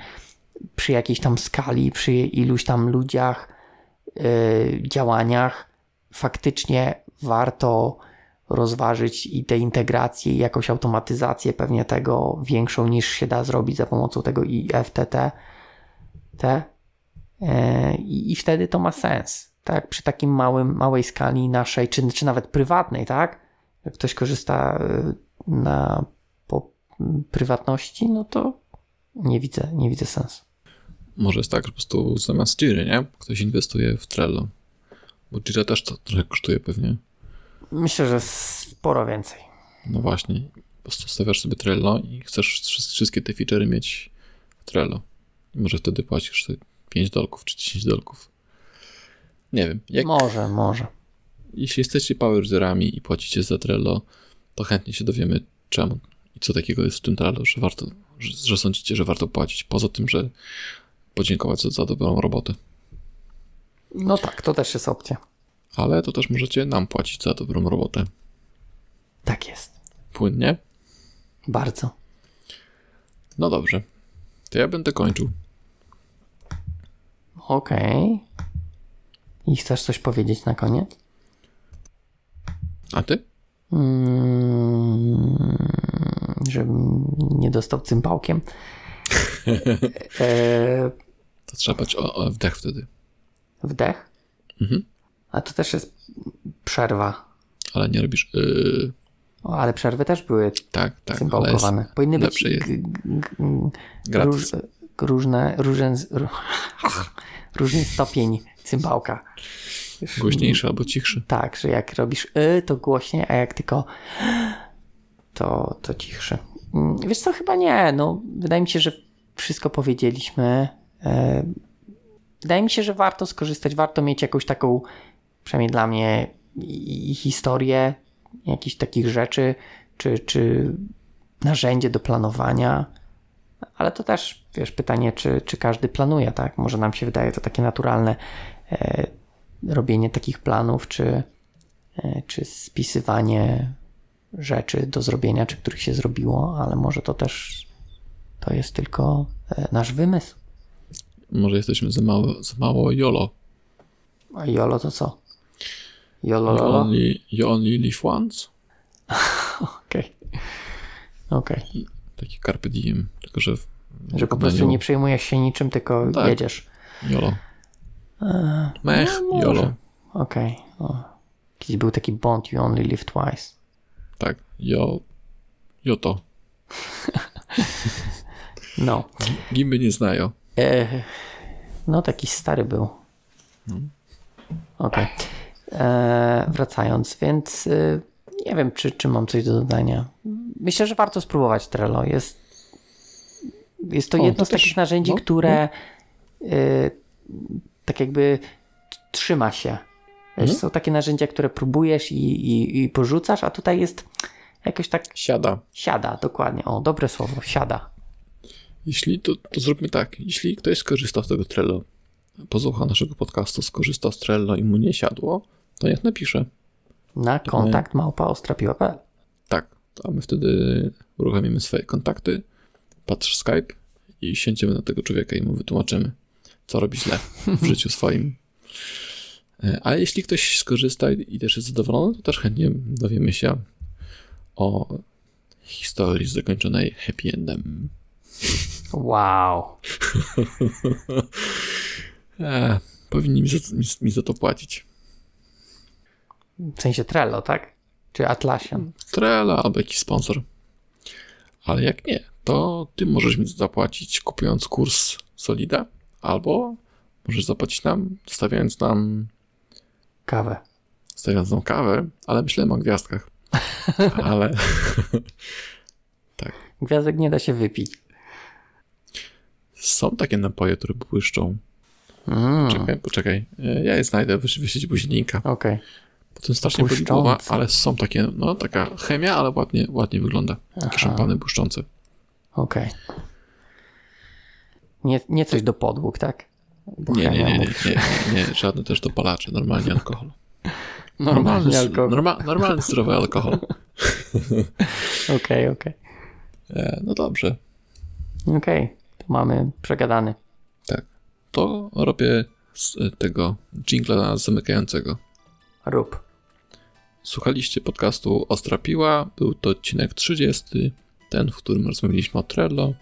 [SPEAKER 2] przy jakiejś tam skali, przy iluś tam ludziach, e, działaniach, faktycznie warto rozważyć i tę integrację, i jakąś automatyzację pewnie tego większą niż się da zrobić za pomocą tego IFTT. Te. I, I wtedy to ma sens. Tak, przy takim małym, małej skali naszej, czy, czy nawet prywatnej, tak? Jak ktoś korzysta y, na po prywatności, no to nie widzę, nie widzę sensu.
[SPEAKER 1] Może jest tak, że po prostu zamiast Jiry, nie? Ktoś inwestuje w Trello. Bo Jira też to trochę kosztuje pewnie.
[SPEAKER 2] Myślę, że sporo więcej.
[SPEAKER 1] No właśnie. Po prostu stawiasz sobie Trello i chcesz wszy- wszystkie te feature'y mieć w Trello. I może wtedy płacisz sobie 5 dolków czy 10 dolków. Nie wiem. Jak,
[SPEAKER 2] Może, może.
[SPEAKER 1] Jeśli jesteście power userami i płacicie za Trello, to chętnie się dowiemy czemu i co takiego jest w tym Trello, że warto, że, że sądzicie, że warto płacić. Poza tym, że podziękować za, za dobrą robotę.
[SPEAKER 2] No tak, to też jest opcja.
[SPEAKER 1] Ale to też możecie nam płacić za dobrą robotę.
[SPEAKER 2] Tak jest.
[SPEAKER 1] Płynnie?
[SPEAKER 2] Bardzo.
[SPEAKER 1] No dobrze. To ja będę kończył.
[SPEAKER 2] Okej. I chcesz coś powiedzieć na koniec?
[SPEAKER 1] A ty?
[SPEAKER 2] Mm, żebym nie dostał cymbałkiem. e,
[SPEAKER 1] To trzeba bać o, o wdech wtedy.
[SPEAKER 2] wdech.
[SPEAKER 1] Mhm.
[SPEAKER 2] A to też jest przerwa.
[SPEAKER 1] Ale nie robisz. Yy,
[SPEAKER 2] O, ale przerwy też były
[SPEAKER 1] tak, tak. Jest
[SPEAKER 2] cymbałkowane. Powinny być
[SPEAKER 1] jest.
[SPEAKER 2] róż, różne, różen, ró, różny stopień cymbałka.
[SPEAKER 1] Głośniejszy albo cichszy.
[SPEAKER 2] Tak, że jak robisz y, to głośniej, a jak tylko to, to cichszy. Mm, Wiesz co, chyba nie. No, wydaje mi się, że wszystko powiedzieliśmy. E, Wydaje mi się, że warto skorzystać, warto mieć jakąś taką, przynajmniej dla mnie, i i historię jakichś takich rzeczy, czy, czy narzędzie do planowania. Ale to też, wiesz, pytanie, czy, czy każdy planuje, tak? Może nam się wydaje to takie naturalne e, robienie takich planów, czy, e, czy spisywanie rzeczy do zrobienia, czy których się zrobiło, ale może to też to jest tylko e, nasz wymysł.
[SPEAKER 1] Może jesteśmy za mało, za mało YOLO.
[SPEAKER 2] A jolo to co? Jolo
[SPEAKER 1] You only, you only live once?
[SPEAKER 2] Okej. Okej.
[SPEAKER 1] Taki carpe diem. Tylko, że
[SPEAKER 2] Że po prostu nie przejmujesz się niczym, tylko
[SPEAKER 1] Tak.
[SPEAKER 2] jedziesz.
[SPEAKER 1] YOLO.
[SPEAKER 2] Eee,
[SPEAKER 1] Mech,
[SPEAKER 2] no.
[SPEAKER 1] YOLO.
[SPEAKER 2] Okej. O. Kiedyś był taki bond, you only live twice.
[SPEAKER 1] Tak. Jo, Joto.
[SPEAKER 2] No.
[SPEAKER 1] Gimby nie znają.
[SPEAKER 2] E, no, taki stary był. Okej. E, Wracając, więc e, nie wiem, czy, czy mam coś do dodania. Myślę, że warto spróbować Trello. Jest, jest to
[SPEAKER 1] O,
[SPEAKER 2] jedno
[SPEAKER 1] to
[SPEAKER 2] z takich
[SPEAKER 1] też-
[SPEAKER 2] narzędzi,
[SPEAKER 1] no,
[SPEAKER 2] które e, tak jakby trzyma się.
[SPEAKER 1] Mhm.
[SPEAKER 2] Są takie narzędzia, które próbujesz i, i, i porzucasz, a tutaj jest jakoś tak
[SPEAKER 1] Siada.
[SPEAKER 2] siada, dokładnie. O, dobre słowo, siada.
[SPEAKER 1] Jeśli, to, to zróbmy tak. Jeśli ktoś skorzysta z tego Trello, posłucha naszego podcastu, skorzysta z Trello i mu nie siadło, to niech napisze.
[SPEAKER 2] Na kontakt małpa ostrapiła.pl
[SPEAKER 1] Tak. To my wtedy uruchomimy swoje kontakty, patrz Skype i siędziemy na tego człowieka i mu wytłumaczymy, co robi źle w życiu swoim. E, A jeśli ktoś skorzysta i i też jest zadowolony, to też chętnie dowiemy się o historii zakończonej happy endem.
[SPEAKER 2] Wow.
[SPEAKER 1] E, powinni mi za, mi, mi za to płacić.
[SPEAKER 2] W sensie Trello, tak? Czy Atlassian?
[SPEAKER 1] Trela albo jakiś sponsor. Ale jak nie, to ty możesz mi zapłacić kupując kurs Solida, albo możesz zapłacić nam, stawiając nam,
[SPEAKER 2] Kawę.
[SPEAKER 1] stawiając nam kawę, ale myślałem o gwiazdkach. ale
[SPEAKER 2] Gwiazdek nie da się wypić.
[SPEAKER 1] są takie napoje, które błyszczą.
[SPEAKER 2] Mm,
[SPEAKER 1] Czekaj, poczekaj. Ja je znajdę, wyś- wyśleć później linka.
[SPEAKER 2] Okej.
[SPEAKER 1] Potem strasznie boli
[SPEAKER 2] Błyszczące.
[SPEAKER 1] głowa, ale są takie, no taka chemia, ale ładnie, ładnie wygląda. Takie
[SPEAKER 2] Aha.
[SPEAKER 1] szampany błyszczące.
[SPEAKER 2] Okej. Nie, nie coś do podłóg, tak?
[SPEAKER 1] Nie, nie, nie, nie,
[SPEAKER 2] mówi-
[SPEAKER 1] nie, nie, żadne też dopalacze, normalnie alkohol.
[SPEAKER 2] Normalny alkohol.
[SPEAKER 1] Norma, normalny, zdrowy alkohol.
[SPEAKER 2] Okej, okej.
[SPEAKER 1] E, No dobrze,
[SPEAKER 2] Okej, to mamy przegadany.
[SPEAKER 1] tak. To robię z tego jingla zamykającego.
[SPEAKER 2] Rób.
[SPEAKER 1] Słuchaliście podcastu Ostra Piła. Był to odcinek 30, ten, w którym rozmawialiśmy o Trello.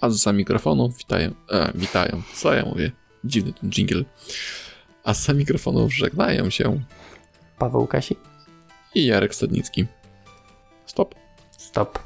[SPEAKER 1] A za mikrofonu witają, e, witają, co ja mówię, dziwny ten jingle. A za mikrofonu żegnają się
[SPEAKER 2] Paweł Kasi?
[SPEAKER 1] i Jarek Stadnicki. Stop.
[SPEAKER 2] Stop.